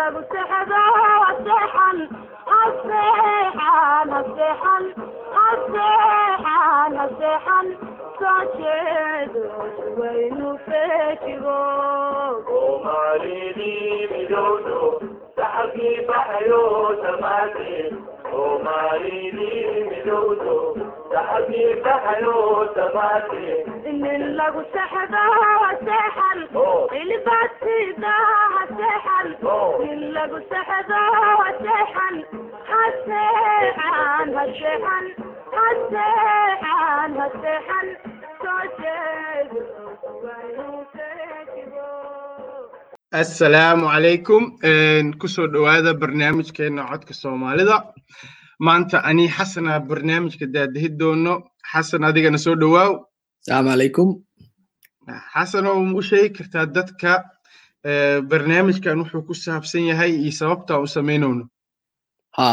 lagu sexdo seexan haseexan haseexan haseexan haseexan soo jeedo waynu feejigo soomaalidii midowdo saxabkii baxayo dhammaanteen soomaalidii midowdo assalaamu calaykum ku soo dhowaada barnaamijkeena codka soomaalida maanta ani xasana barnaamijka daadahi doono. Xasan adigana soo dhowaaw. Asalaamu calaykum xasan oo u sheegi kartaa dadka barnaamijkan wuxuu ku saabsan yahay iyo sababta u samaynayno. Ha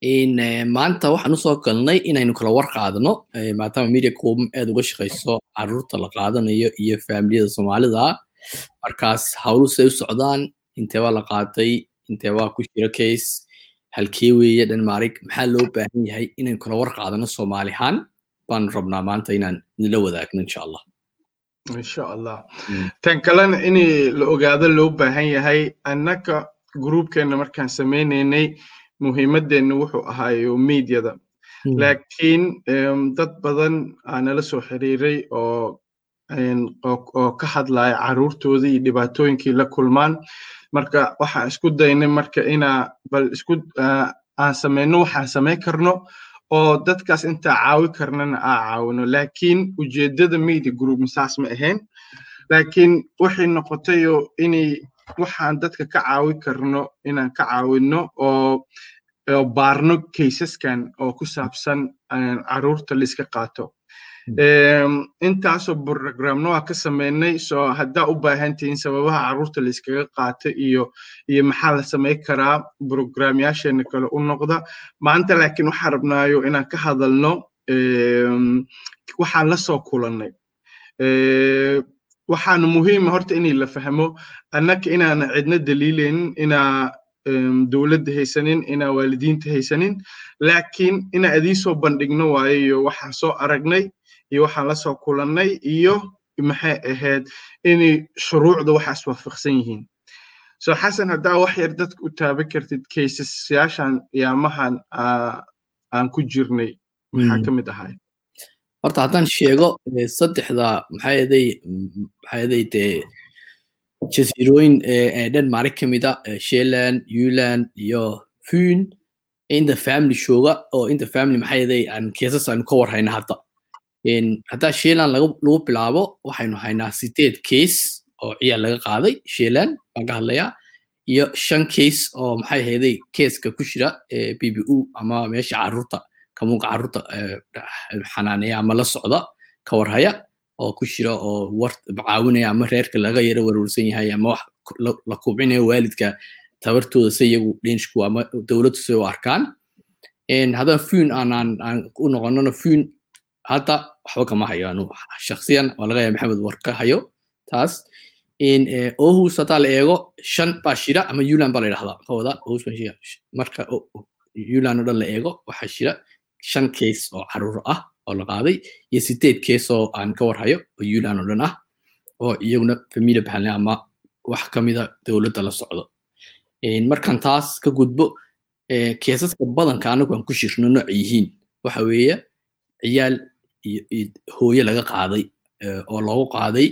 in maanta waxaan u soo galnay inaynu kala war qaadano maadaama media group aad uga shaqayso carruurta la qaadanayo iyo faamiliyada soomaalida. Markaas hawlu say u socdaan inteebaa la qaatay inteebaa ku jira case halkee weeye denmarig maxaa loo baahan yahay inaynu kala war qaadano soomaali ahaan? Baanu rabnaa maanta inaan idinla wadaagno insha allah. Insha allah. Tan kalena in la ogaado loo baahan yahay annaka groupkeena markaan sameynaynay muhiimadeenna wuxuu ahaayo mediada. Laakiin dad badan aa nala soo xiriiray oo oo ka hadlaya caruurtoodii iyo dhibaatooyinkii la kulmaan. Marka waxaan isku daynay marka inaa bal isku aan samayno waxaan samayn karno oo dadkaas intaa caawi karnana aa caawino. Laakiin ujeeddada media group saas ma ahayn. Laakiin waxay noqotayo inay waxaan dadka ka caawi karno inaan ka caawino oo baarno kaysaskan oo ku saabsan carruurta laiska qaato intaasoo programno waa ka sameynay so haddaa u baahantihiin sababaha carruurta laiskaga qaato iyo iyo maxaa la samayn karaa programyaasheena kale u noqda. Maanta laakiin waxaan rabnaayo inaan ka hadalno waxaan la soo waxaana muhiima horta inay la fahmo annaka inaana cidna daliilaynin inaa dowladda haysanin inaa waalidiinta haysanin laakiin inaa idiisoo bandhigno waayo iyo waxaan soo aragnay iyo waxaan la soo kulannay iyo maxay ahayd inay shuruucda waxaas waafaqsan yihiin. So xasan haddaa wax yar dadka u taaban kartid kaysasyaashan yaamahan aan ku jirnay maxaa ka mid ahay? Horta haddaan sheego saddexda maxaayaday maxaayaday dee jasiirooyin denmark ka mida sheland yuland iyo fun inta family jooga oo inta family maxaayaday aan keesas aanu ka war hayna hadda haddaa sheland lagu bilaabo waxaynu haynaa sideed case oo ciyaal laga qaaday sheland baan ka hadlayaa iyo shan case oo maxay ahayday keeska ku jira b b u ama meesha carruurta kamuuqa carruurta xanaaneya ama la socda ka warhaya oo ku jira oo caawinaya ama reerka laga yaro warwarsan yahay ama wax la kubcinayo waalidka tabartooda se iyagu dhenshku ama dowladdu say u arkaan. Haddaan fun aanaan aan u noqonona fun hadda waxba kama hayo anu. Shaksiyan waa laga yaaba maxamed war hayo. Taas ohus haddaa la eego shan baa shira ama yuland baa la yidhahdaa shira. Marka yuland oo dhan la eego waxaa shira shan case oo carruur ah oo la qaaday iyo sideed case oo aan ka war hayo oo yuland oo dhan ah oo iyaguna familia baxalne ama wax kamida dowladda la socdo. Markan taas ka gudbo keesaska badanka anagu aan ku shirno nooc yihiin. Waxa weeye ciyaal hooye laga qaaday oo loogu qaaday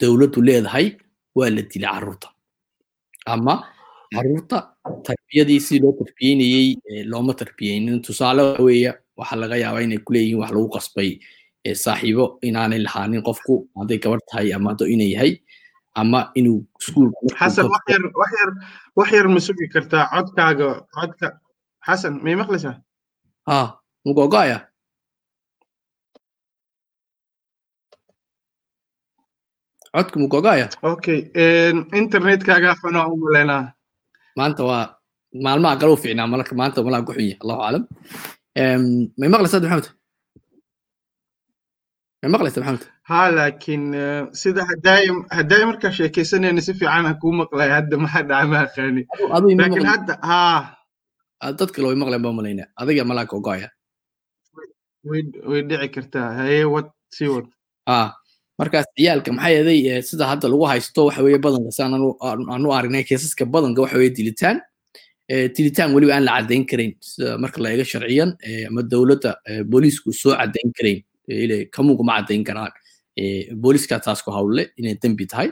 dowladdu leedahay waa la dilay carruurta ama carruurta tarbiyadii si loo tarbiyeynayey looma tarbiyeynin tusaale weeye waxaa laga yaabaa inay kuleeyihiin wax lagu qasbay saaxiibo inaanay lahaanin qofku hadday gabar tahay ama haddo inay yahay ama inuu xasan wax yar ma sugi kartaa codkaaga codka xasan may maqlaysaa ha mugogoaya codka mugogoaya okay internetkaaga xunaa u maleynaa maanta waa maalmaha kale u fiicnaa malka maanta malaa ku xunya allahu aclam may maqlaysaa maxamed ma maqlaysa maxamed ha laakiin eh, sida haddaay haddaay markaa sheekaysanayna si fiican aan kuu maqlay hadda maxaa dhacay ma aqaani laakiin hadda ha dad kale way maqlayn baa malaynaa adiga malaaka ogoaya way way dhici kartaa haye wad sii wad ah markaas ciyaalka maxaa yeelay eh, sida hadda lagu haysto waxa weeye badanka anu- aan- aanu aragnay keesaska badanka waxa weeye dilitaan Eh, dilitaan weliba aan la caddayn karayn sida marka la eego sharciyan eh, ama dowladda eh, booliisku soo caddayn karayn Eh, ile kamugu ma karaan. Eh, booliiska taas hawle inay dembi tahay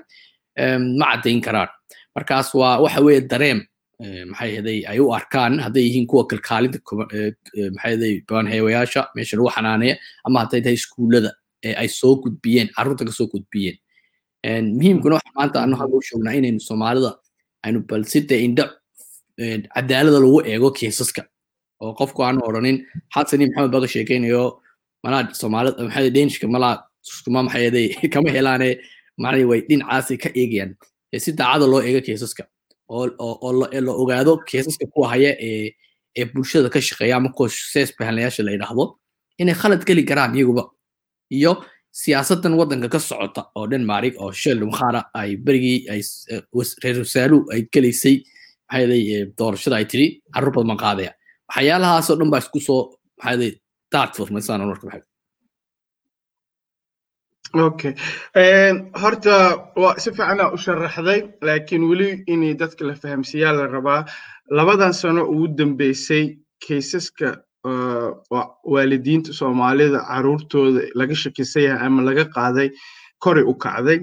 ma caddayn karaan. Markaas waa waxa dareem eh, maxaa yeelay ay u arkaan hadday yihiin kuwa kalkaalinta eh, eh, maxaa yeelay baanheewayaasha meesha lagu xanaaneeya ama hadday tahay iskuullada ee ay soo gudbiyeen carruurta ka soo gudbiyeen En, muhiimkuna waxa maanta anu hadda u inaynu soomaalida aynu bal en, cadaalada lagu eego keesaska oo qofku aanu odhanin xasani maxamed baga sheekaynayo malaa soomaalida maxaa dhenishka malaa kuma maxaa yeelay kama helaane macnay way dhinacaasi ka. Eegayaan ee si daacada loo eego keesaska oo oo la ogaado keesaska kuwa haya ee bulshada ka shaqeeya ama kuwa la yidhaahdo inay khalad geli karaan iyaguba iyo siyaasadan waddanka ka socota oo denmark oo shell mukhara ay berigii eh, reer wasaaruhu ay gelaysay maxaa yeelay eh, doorashada ay tiri carruur badan baan qaadaya. Waxyaalahaasoo dhan baa isku soo maxaa yeelay daad furmaysaan marka maxay okay horta waa si fiicanaa u sharaxday laakiin weli in dadka la fahamsiiyaa la rabaa. Labadan sano ugu dambeysay kaysaska waalidiinta soomaalida caruurtooda laga shakisan yahay ama laga qaaday koray u kacday.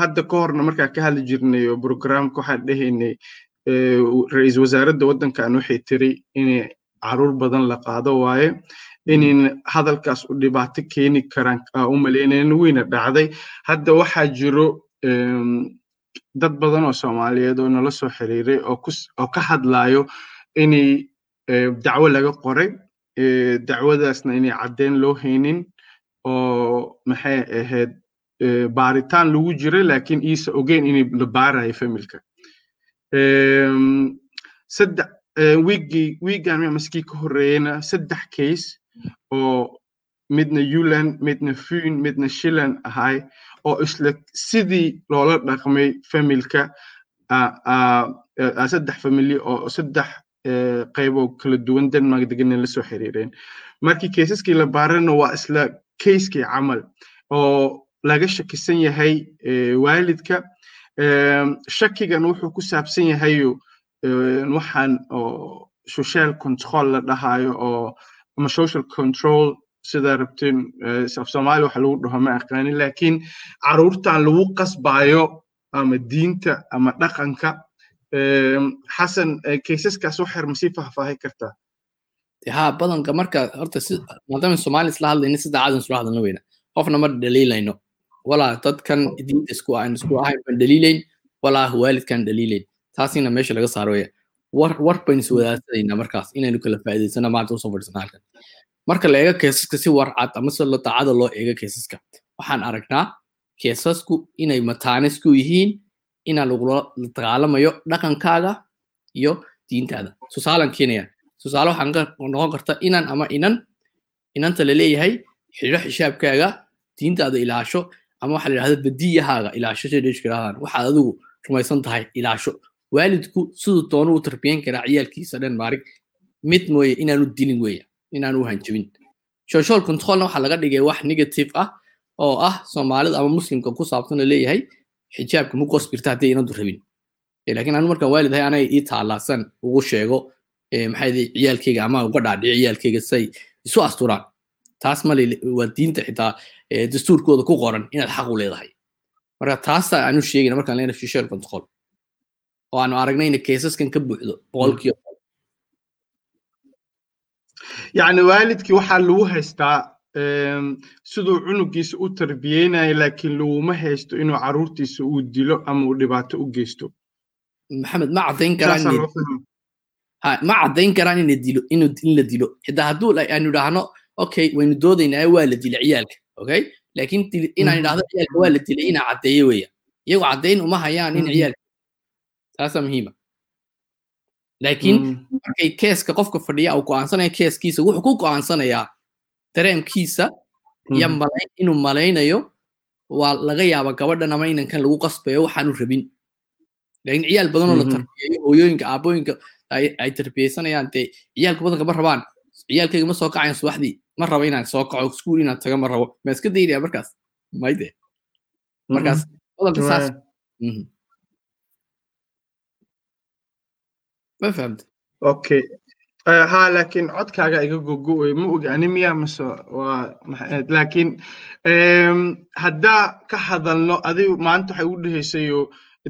Hadda ka horna markaa ka hadli jirnay oo programka waxaan ra'iisul wasaaradda waddankan waxay tiri in carruur badan la qaado waaye inin hadalkaas u dhibaato keeni karaan aa u maleynayn weyna dhacday. Hadda waxaa jiro dad badan oo soomaaliyeed oo nala soo xiriiray oo ka hadlayo inay dacwo laga qoray dacwadaasna inay caddeyn loo haynin oo maxay ahayd baaritaan lagu jiray laakiin iisa ogeyn inay la baarayo familka saddex eh, wiigii wiigan maskii ka horreeyena saddex case oo midna yuland midna fun midna shilan ahay oo isla sidii loola dhaqmay familka saddex famili oo saddex qaybo kala duwan denmark deganen la soo xiriireen. Markii kaysaskii la baarana waa isla kayskii camal oo laga shakisan yahay waalidka. Shakigan wuxuu ku saabsan yahayo eh, waxaan oo social control la dhahayo oo ama social control sida rabteen eh, af soomaali waxa lagu dhaho ma aqaanin laakiin caruurtan lagu qasbayo ama diinta ama dhaqanka xasan eh, kaysaskaas waxyar ma sii faahfaahi kartaa? Ha badanka marka horta maadaama soomaali isla hadlayna si daacadan isla hadalna weyna. Qofna ma dhaliilayno walaa dadkan diinta isku aan isku ahayn baan dhaliilayn walaa waalidkaan dhaliilayn taasina meesha laga saaro weya war war baynu is wadaasanaynaa markaas inaynu kala faa'iidaysana maanta u soo fadhiisana halkan. Marka la eego keesaska si war cad ama si daacada loo eego keesaska waxaan aragnaa keesasku inay mataanisku yihiin inaa lagula la dagaalamayo dhaqankaaga iyo diintaada tusaalan keenaya tusaale waxaan ka noqon karta inan ama inan inanta la leeyahay xidho xisaabkaaga diintaada ilaasho ama waxa la yidhahda badiyahaaga ilaasho yidhahdaan waxaad adigu rumaysan tahay ilaasho waalidku siduu doonu u tarbiyan karaa ciyaalkiisa dhan maarig. Mid mooye inaanu dilin weya inaanu hanjabin. Social controlna waxaa laga dhigay wax negative ah oo ah soomaalida ama muslimka ku saabsan la leeyahay xijaabka ma qosbirta haddii inadu rabin Eh, laakiin anu markaan waalidahay anay ii taalaasan ugu sheego eh, maxaa yidhi ciyaalkeyga ama uga dhaadhici ciyaalkeyga say isu asturaan. Taas ma lele- waa diinta xitaa eh, dastuurkooda ku qoran inaad xaq u leedahay. Marka taasa aanu sheegina markaan leenahay social control oo aanu aragnay in keesaskan ka buuxdo boqolkiiba yacni waalidkii waxaa lagu haystaa siduu cunugiisa u tarbiyeynayo laakiin laguma haysto inuu caruurtiisa uu dilo ama uu dhibaato u geysto. Maxamed ma caddayn karaan saasaa inay loo fahma ha ma caddayn karaan in la dilo inuu in la dilo. Xitaa hadduu aanu idhaahno okay waynu doodaynaa waa la dilay ciyaalka okay? Laakiin inaan idhaahdo ciyaalka waa la dilay inaa caddeeyo weya iyagoo caddayn uma hayaan in Mhm. ciyaalka taasaa muhiima. Laakiin Mm. markay keeska qofka fadhiya uu go'aansanaya keeskiisa wuxuu ku go'aansanayaa dareemkiisa iyo malayn inuu malaynayo waa laga yaaba gabadhan ama inankan lagu qasbayo waxaanu rabin. Laakiin ciyaal badan oo la Mhm. tarbiyeeyo hooyooyinka aabooyinka ay ay tarbiyeysanayaan dee ciyaalka badanka ma rabaan? Ciyaalkayga ma soo kacayan subaxdii? Ma rabo inaan soo kaco iskuul inaan tago ma rabo? Ma iska daynaya markaas? Mayde markaas badanka saas. Ma fahamta okay ha laakiin codkaaga iga gogo-ay ma mase waa maxay laakiin haddaa ka hadalno adigu maanta waxay u dhehaysayo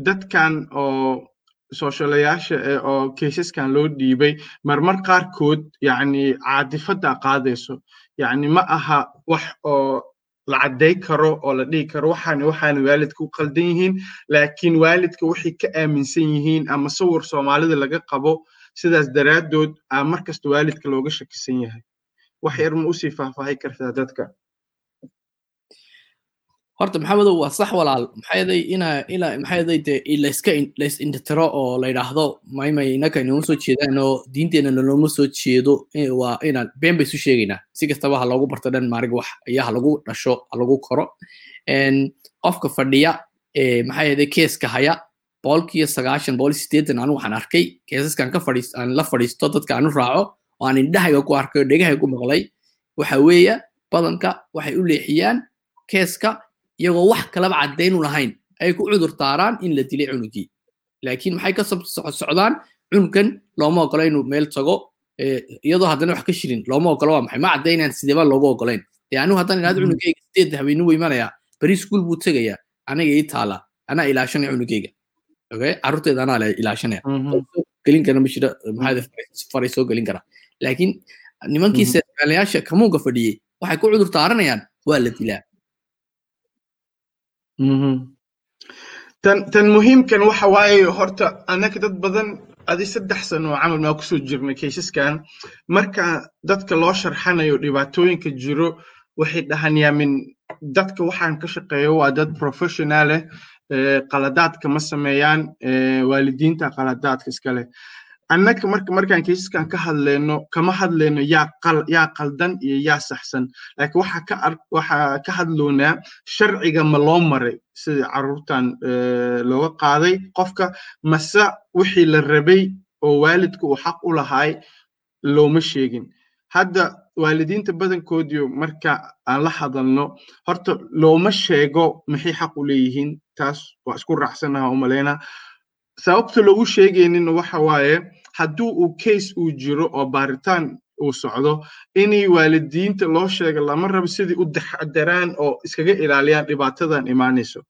dadkan oo sooshaalayaasha eh, oo keysaskan loo dhiibay marmar qaarkood yacni caadifadda qaadayso yacni ma aha wax oo la cadday karo oo la dhihi karo waxaani waxaani waalidka u qaldan yihiin laakiin waalidka waxay ka aaminsan yihiin ama sawir soomaalida laga qabo sidaas daraaddood aa mar kasta waalidka looga shakisan yahay. Wax yar ma u sii faahfaahi kartaa dadka. Horta maxamedow waa sax walaal. Maxaa yeelay ina ina maxaa yeelay dee layska lays indhatiro oo la yidhaahdo maymay innaka inooma soo jeedaan oo diinteena nalooma soo jeedo. Eh, waa inaan been bay isu sheegaynaa si kastaba ha loogu barto dhan maarig wax iyo ha lagu dhasho ha lagu koro. Qofka fadhiya eh, maxaa yeelay keeska haya boqolkiiyo sagaashan boqol iyo siddeetan anu waxaan arkay keesaskan aan la fadhiisto dadka aanu raaco oo aan indhahayga ku arkay oo dhegahayga ku maqlay. Waxa weeya badanka waxay u leexiyaan keeska iyagoo wax kalaba caddaynu lahayn. Ay ku cudur daaraan in la dilay cunugii. Laakiin maxay ka socdaan cunugan looma ogola inuu meel tago iyadoo haddana wax ka shirin looma ogola waa maxay? Ma caddaynayaan sideeba loogu ogolayn dee anigu haddaan idhahdo Mhm. cunugayga sideed habeenuu imanaya beri iskuul buu tegayaa aniga ii taala anaa ilaashanaya cunugayga okay? Carruurteeda anaa la ilaashanaya Mhm, soo gelin kara ma jiro maxaa faray soo gelin kara. Laakiin nimankii Mhm. seerfaalayaasha kamuunka fadhiyey waxay ku cudur daaranayaan waa la. Dilaa mhm. tan tan muhiimkan waxa waaye horta annaga dad badan adi saddex sano oo camal maa ku soo jirnay kaysaskan marka dadka loo sharxanayo dhibaatooyinka jiro waxay dhahan yaamin dadka waxaan ka shaqeeyo waa dad professional eh, qaladaadka ma sameeyaan waalidiinta qaladaadka iskale annaga marka markaan kaysaskan ka hadleyno kama hadleyno yaa qal yaa qaldan iyo yaa saxsan. Laakiin waxaa ka hadloonaa sharciga ma loo maray sida carruurtan eh, looga qaaday. Qofka mase wixii la rabay oo waalidku uu xaq u lahaay looma sheegin. Hadda waalidiinta badankoodiyo marka aan la hadalno horta looma sheego maxay xaq u leeyihiin taas waa isku raacsanaha u sababta loogu sheegaynin waxa waaye hadduu uu case uu jiro oo baaritaan uu socdo inay waalidiinta loo sheega lama rabo sidii u taxadaraan oo iskaga ilaaliyaan dhibaatadan imaanayso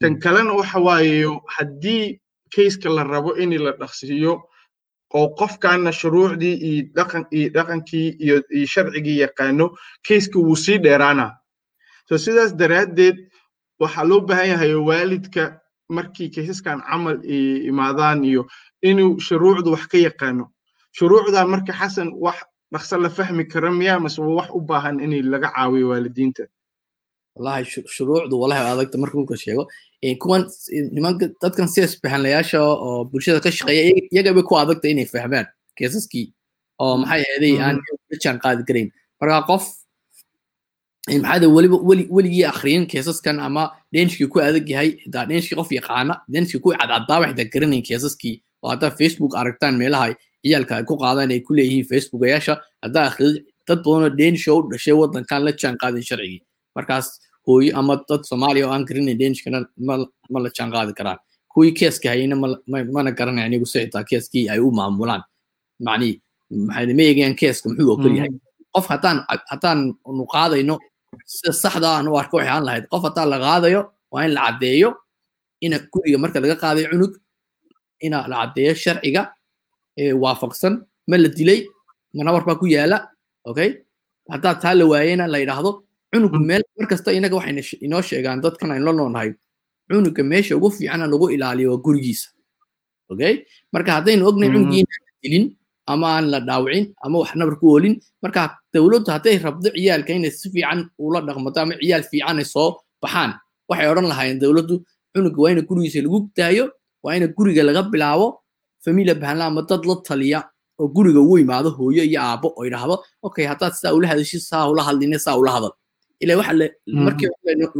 tan kalena waxa waaye haddii caseka la rabo in la dhaqsiiyo oo qofkana shuruucdii iyo dhaqan iyo dhaqankii iyo sharcigii yaqaano caseka wuu sii dheeraana so sidaas daraaddeed waxaa loo baahan yahay waalidka markii kaysaskan camal imaadaan iyo inuu shuruucdu wax ka yaqaano. Shuruucda marka xasan wax dhaqso la fahmi kara miya mase wax u baahan in laga caawiyo waalidiinta. Wallahi shu- shuruucdu wallahi adagta marka dhulka sheego kuwan nimanka dadkan sidaas fahanlayaasha oo bulshada ka shaqeeya iyaga- iyaga bay ku adagta inay fahmaan keesaskii oo maxay ahaday aan la jaan qaadi karayn marka qof maxaa ahaday weliba weli weligii akhriyin keesaskan ama dhenshkii ku adag yahay xitaa dhenshkii qof yaqaana dhenshkii ku cadcadaaba xitaa garanayn keesaskii oo haddaa facebook aragtaan meelaha ciyaalka ay ku qaadaan ay ku leeyihiin facebookayaasha haddaa akhriyid dad badanoo densho u dhashay waddankan la jaan qaadin sharcigii markaas hooyo ama dad soomaaliya oo aan garanayn dhenishkana ma la jaan qaadi karaan kuwii keeska hayayna ma- ma- mana garanayn iyagu si xitaa keeskii ay u maamulaan macnihi maxay ma eegayaan keeska muxuu oo keliyahay qof haddaan haddaan nu qaadayno sida saxda aan u arko waxay ahaan lahayd. Qof haddaan la qaadayo waa in la caddeeyo ina guriga marka laga qaadayo cunug ina la caddeeyo sharciga waafaqsan ma la dilay manawar baa ku yaalla okay? Haddaa taa la waayena la yidhaahdo cunugu meel mar kasta inaga waxayna inoo sheegaan dadkan aynu la noolnahay cunuga meesha ugu fiicana lagu ilaaliyo waa gurigiisa. Okay? Marka haddaynu ognahay Mhm. cunugii inaan la dilin ama aan la dhaawicin ama wax nabar ku oolin marka dowladdu hadday rabdo ciyaalka inay si fiican ula dhaqmato ama ciyaal fiican ay soo baxaan waxay odhan lahaayeen dowladdu cunuga waa ina gurigiisa lagu daayo waa ina guriga laga bilaabo familia bahanla ama dad la taliya oo guriga ugu imaado hooyo iyo aabbo oo yidhaahdo okay haddaad saa ula hadashid saa ula hadline saa ula hadal. Ila waxa markii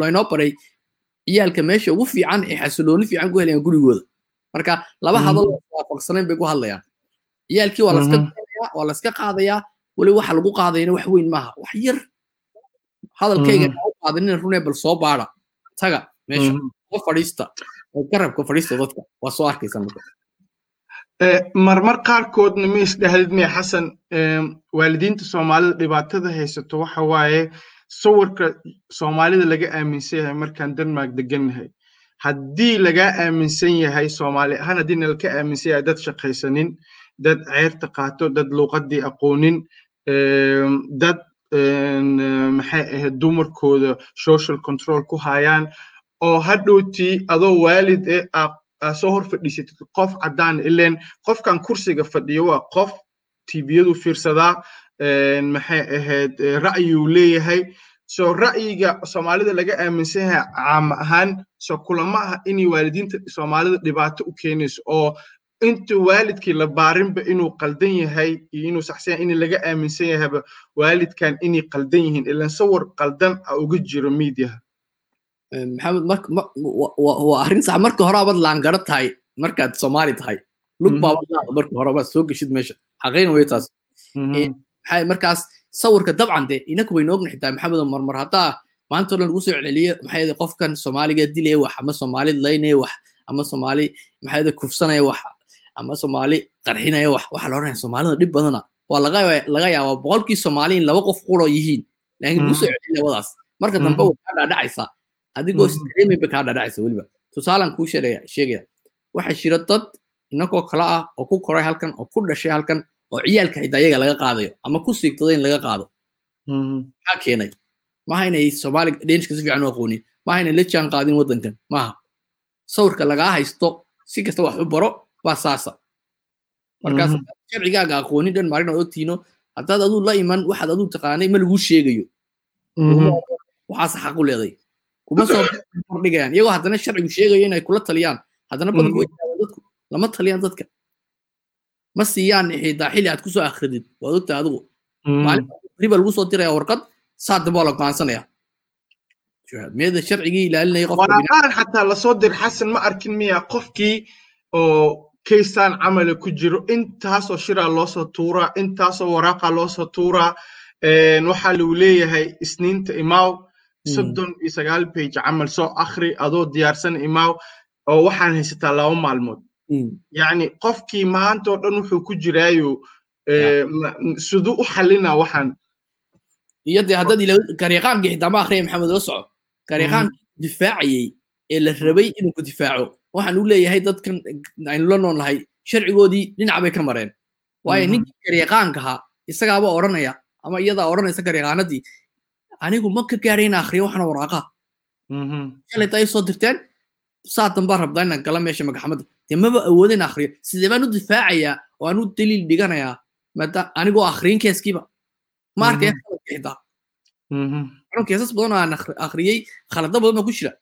laynoo baray ciyaalka meesha ugu fiican ee xasilooni fiican ku helayaan gurigooda. Marka laba hadal waafaqsanayn bay ku hadlayaan ciyaalkii waa waa laska qaadayaa weli waxa lagu qaadayana wax weyn maaha. Wax yar. Hadalkayga u qaadanina runee bal soo baada taga meesha. Oo fadhiista. Oo garabka fadhiista dadka. Waa soo arkaysa marka. Marmar qaarkoodna ma isdhahdid miya xasan. Waalidiinta soomaalida dhibaatada haysato waxa waaye sawirka soomaalida laga aaminsan yahay markaan denmark degannahay haddii lagaa aaminsan yahay soomaali ahaan haddii nalka aaminsan yahay dad shaqaysanin dad ceerta qaato dad luuqadii aqoonin dad maxay ahayd dumarkooda social control ku hayaan oo hadhowtii adoo waalid eh soo hor fadhiisatid qof caddaan ileen qofkan kursiga fadhiyo waa qof tibiyadu fiirsadaa maxay ahayd ra'yuu leeyahay so ra'yiga soomaalida laga aaminsan yahay caama ahaan so kulama ah inay waalidiinta soomaalida dhibaato u keenayso oo inta waalidkii la baarinba inuu qaldan yahay iyo inuu saxsan yahay in laga aaminsan yahayba waalidkan inay qaldan yihiin ilan sawir qaldan a uga jiro miidiyaha maxamed waa arrin sax marka hore abad laangaro tahay markaad soomaali tahay. Lug baabad marka hore abaad soo geshid meesha. Xaqiin wey taas. Maxay markaas sawirka dabcan de inaku waynu ogna xitaa maxamed marmar haddaa maanta o dhan lagu soo celceliyo maxay qofkan soomaaliga dilaya wax ama soomaali laynaya wax ama soomaali maxay kufsanaya wax ama soomaali qarxinaya wax waxa la odhanaya soomaalida dhib badana waa laga laga yaabaa boqolkii soomaali in laba qof quro yihiin laakiin lagu soo celceliya wadaas marka dambe way kaa dhaadhacaysaa adigoo streaming bay kaa dhaadhacaysa weliba tusaalan kuu sheegaya waxaa jira dad inagoo kale ah oo ku koray halkan oo ku dhashay halkan oo ciyaalka xitaa iyaga laga qaadayo ama ku siigtada in laga qaado maxaa keenay maaha inay soomaaliga dhenishka si fiican u aqoonin maaha inay la jaan qaadin waddankan maaha sawirka lagaa haysto si kasta wax u baro waa saasa markaas sharcigaaga aqoonin dhan maarin oo ogtiino haddaad aduu la iman waxaad aduu taqaanay ma laguu sheegayo. Waxaas xaq u leeday. Kuma soo kordhigayaan. Iyagoo haddana sharcigu sheegayo inay kula taliyaan. Haddana way dadku lama taliyaan dadka. Ma siiyaan xitaa xilli aad ku soo akhridid. Waad ogtahay adigu. Maalinriba lagu soo diraya warqad saa dambe waa la go'aansanaya. Meeda sharcigii ilaalinaya qofwaraqaan xataa la soo dir xasan ma arkin miya qofkii oo kaysaan camala ku jiro. Intaasoo shiraa loosoo tuuraa intaasoo waraaqa loosoo tuuraa waxaa lagu leeyahay isniinta imaaw. Soddon iyo sagaal page camal. Soo akhri adoo diyaarsan imaaw oo waxaan haysataa laba maalmood. Yacni qofkii maanta oo dhan wuxuu ku jiraayo siduu u xalinaa waxaan. Iyo dee haddaad gariiqaankii xitaa ma akhriya maxamed la soco gariiqaankii difaacayey ee la rabay inuu ku difaaco waxaan u leeyahay dadkan aynu la nool nahay sharcigoodii dhinac bay ka mareen. Waayo ninkii gariiqaankaha isagaaba odhanaya ama iyadaa odhanaysa gariiqaanadii anigu ma ka gaadhay ina akhriyo waxana waraaqa shalay taa soo dirteen saa dambaa rabdaa inaan gala meesha magaxamadda dee maba awooda in akhriyo sidee baan u difaacayaa oo aan u daliil dhiganayaa maada anigoo akhriyin keeskiiba. Ma arkaya khaladka xitaa anuu keesas badan oo aan akhriyey khalado badan oo ku jira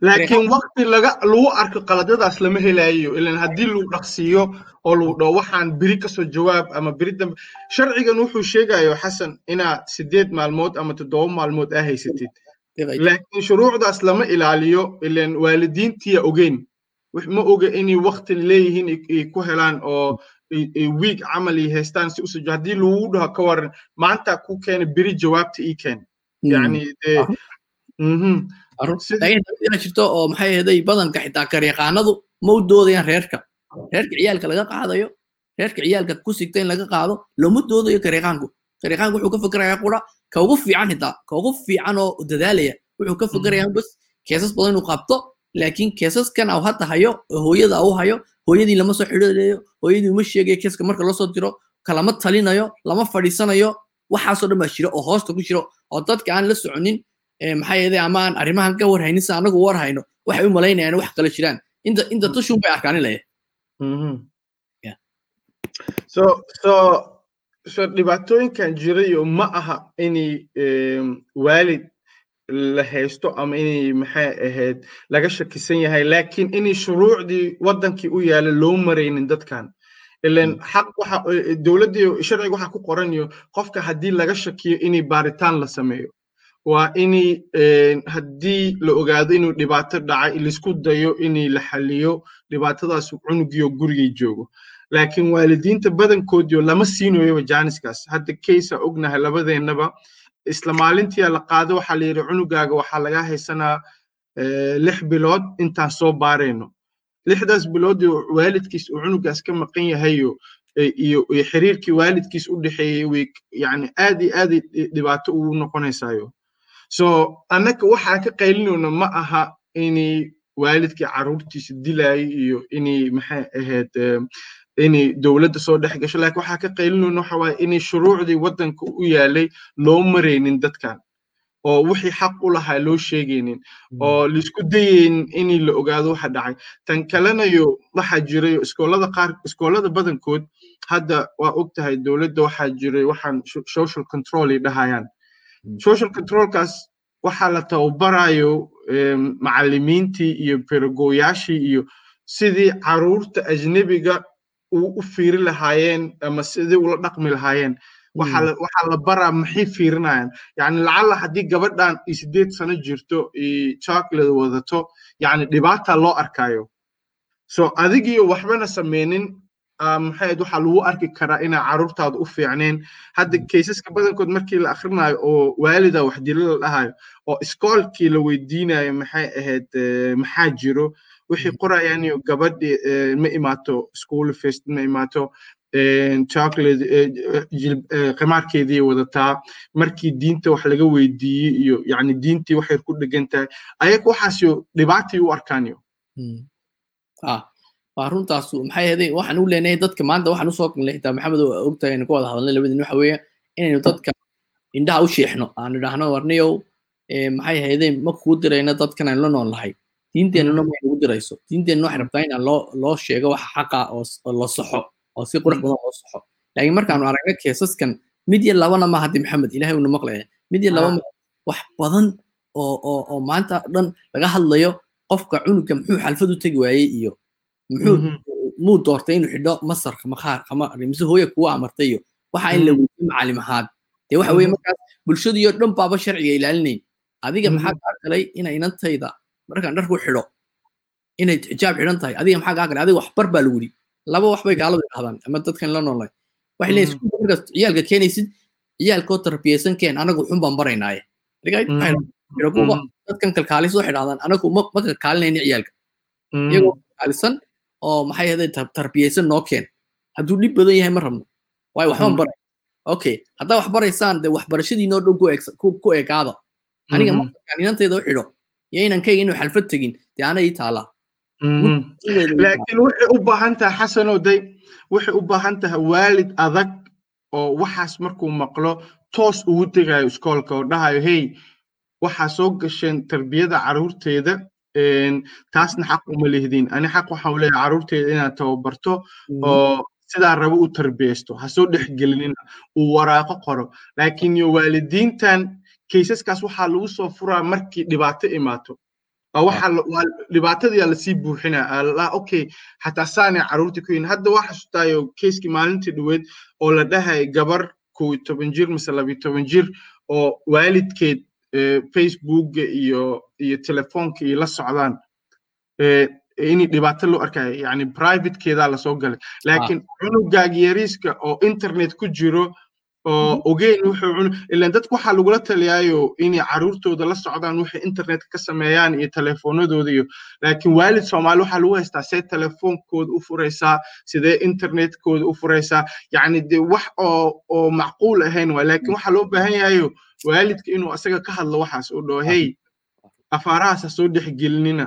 laakiin wakti laga lagu arko qaladadaas lama helayo ilan haddii lagu dhaqsiiyo oo lagu dhaho waxaan beri ka soo jawaab ama beri dambe sharcigan wuxuu sheegayo xasan inaa sideed maalmood ama toddoba maalmood aa haysatid. Laakiin shuruucdaas lama ilaaliyo ilan waalidiintiya ogeyn. Ma oga inay wakti leeyihiin ay ku helaan oo wiig camal ay haystaan si u soo haddii lagu dhaho ka waran maanta ku keena beri jawaabta ii keen. Yani dee jirto oo maxay ahaday badanka xitaa garyaqaanadu ma u doodayaan reerka. Reerka ciyaalka laga qaadayo reerka ciyaalka ku sigta in laga qaado lama doodayo garyaqaanku garyaqaanku wuxuu ka fikirayaa qura ka ugu fiican xitaa ka ugu fiican oo dadaalaya wuxuu ka fikirayaa bas keesas badan inuu qabto laakiin keesaskan au hadda hayo hooyada au hayo hooyadii lama soo xidhiidhayo hooyadii uma sheegayo keeska marka loo soo diro kalama talinayo lama fadhiisanayo waxaasoo dhan baa jira oo hoosta ku jiro oo dadka aan la soconin maxaa yeelay ama aan arrimahan ka warhaynin si anagu war hayno waxay u malaynayaan wax kala jiraan inta inta tushun bay arkaan ilaya so so so dhibaatooyinkan jirayo ma aha inay waalid la haysto ama inay maxay ahayd laga shakisan yahay laakiin inay shuruucdii waddankii u yaalla loo maraynin dadkan. Ilan xaq waxa dowladdii sharciga waxa ku qoranayo qofka haddii laga shakiyo inay baaritaan la sameeyo waa inay haddii la ogaado inuu dhibaato dhacay la isku dayo inay la xaliyo dhibaatadaas cunugiyo gurigay joogo. Laakiin waalidiinta badankoodiyo lama siinayoba jaaniskaas. Hadda kaysa ognahay labadeennaba isla maalintii la qaado waxaa la yidhi cunugaaga waxaa laga haysanaa lix bilood intaan soo baarayno. Lixdaas bilood waalidkiis uu cunugaas ka maqan yahayo iyo xiriirkii waalidkiis u dhexeeyey yani aad iyo aad dhibaato ugu noqonaysaayo so annaka waxaa ka qaylinayna ma aha inay waalidkii carruurtiisa dilayo iyo inay maxay ahayd inay dowladda soo dhex gasho. Laakiin waxaa ka qaylinayna waxa waaye inay shuruucdii waddanka u yaalay loo maraynin dadkan oo wixii xaq u lahaa loo sheegaynin oo la isku dayaynin inay la ogaado waxa dhacay. Tan kalenayo waxaa jiray iskoolada qaar iskoolada badankood hadda waa og tahay dowladda waxaa jiray waxaan social control ay dhahayaan social controlkaas waxaa la tababarayo macallimiintii iyo pedagoyaashii iyo sidii carruurta ajnebiga u fiiri lahaayeen ama sidii ula dhaqmi lahaayeen. Waxaa la baraa maxay fiirinayaan? Yani lacalla haddii gabadhan iyo sideed sano jirto iyo chocolate wadato yani dhibaata loo arkayo so adigiyo waxbana sameynin maxayd waxaa lagu arki karaa inaa carruurtaada u fiicneen. Hadda kaysaska badankood markii la akhrinayo oo waalida wax dilo la dhahayo oo iskoolkii la weydiinayo maxay ahayd maxaa jiro? Waxay qorayaan iyo gabadhi ma imaato school fest ma imaato chocolate qimaarkeedii wadataa. Markii diinta wax laga weydiiyey iyo yani diintii waxay ku dhegan tahay ayaga waxaasyo dhibaatii u arkaanyo waa runtaas maxay ahayd waxaan u leenahay dadka maanta waxaan u soo galnay xitaa maxamed oo ogtahay aynu ka wada hadalnay labadin waxa weeye inaynu dadka indhaha u sheexno. Aan idhaahno warniyow maxay ahaydeen ma kuu dirayna dadkan aynu la nool nahay diinteennuna ma nagu dirayso. Diinteenna waxay rabtaa inaan loo loo sheego waxa xaqa oo la saxo oo si qurux badan loo saxo laakiin markaanu aragna keesaskan mid iyo labana ma haddi maxamed ilahay uuna maqlaya mid iyo laba wax badan oo oo oo maanta dhan laga hadlayo qofka cunuga muxuu xalfad u tegi waayey iyo muu doortay inuu xidho masarka makhaar ama mise hooya kuwa amartay iyo waxa in la macalim ahaad dee waxa weeye markaas bulshadiyo dhan baaba sharciga ilaalinayn. Adiga maxaa kaa galay ina inantayda markaan dharku xidho inay xijaab xidhan tahay adiga maxaa kaa galay adiga waxbar baa lagu yidhi laba wax bay gaaladu idhahdaan ama dadkan la noolay. Waxay leeyihiin iskuulka markaas ciyaalka keenaysid ciyaalkoo tarbiyaysan keen anagu xun baan baraynaaye dadkan kalkaalis waxay dhahdaan anagu ma kalkaalinayna ciyaalka iyagoo kalkaalisan oo maxay ahayd tarbiyaysan noo keen. Hadduu dhib badan yahay ma rabno. Waayo waxbaan baray. Okay haddaa wax baraysaan dee waxbarashadiinoo dhan ku eekaada aniga markaan inantayda u xidho iyo inankayga inuu xalfad tegin dee ana ii taalaa laakiin waxay u baahan tahay xasanow day waxay u baahan tahay waalid adag oo waxaas markuu maqlo toos ugu tegayo iskoolka oo dhahayo hey waxaa soo gasheen tarbiyada carruurteeda taasna xaq uma lihdin ani xaq waxaan leeyahay carruurteeda inaad tababarto oo sidaa rabo u tarbiyaysto ha soo dhexgelinina uu waraaqo qoro laakiin yo waalidiintan kaysaskaas waxaa lagu soo furaa markii dhibaato imaato dhibaatadiyaa la sii buuxina okay xataa saanay carruurta ku yihiin hadda waa xasutaayo keiskii maalintii dhaweed oo la dhahay gabar kow toban jir mise labiyo toban jir oo waalidkeed facebooka iyo iyo telefoonka iyo la socdaan inay dhibaato loo arkayo. Yani privatekeedaa la soo galay. Laakiin cunugaagi yariiska oo internet ku jiro oo ogeyn wuxuu cun ilaan dadku waxaa lagula taliyaayo inay carruurtooda la socdaan waxay internet ka sameeyaan iyo telefoonadooda iyo laakiin waalid soomaali waxaa lagu haystaa see telefoonkooda u furaysaa sidee internetkooda u furaysaa yacni de wax oo oo macquul ahayn waa laakiin waxaa loo baahan yahayo waalidka inuu asaga ka hadlo waxaas uu dhaho hey afaarahaas ha soo dhexgelinina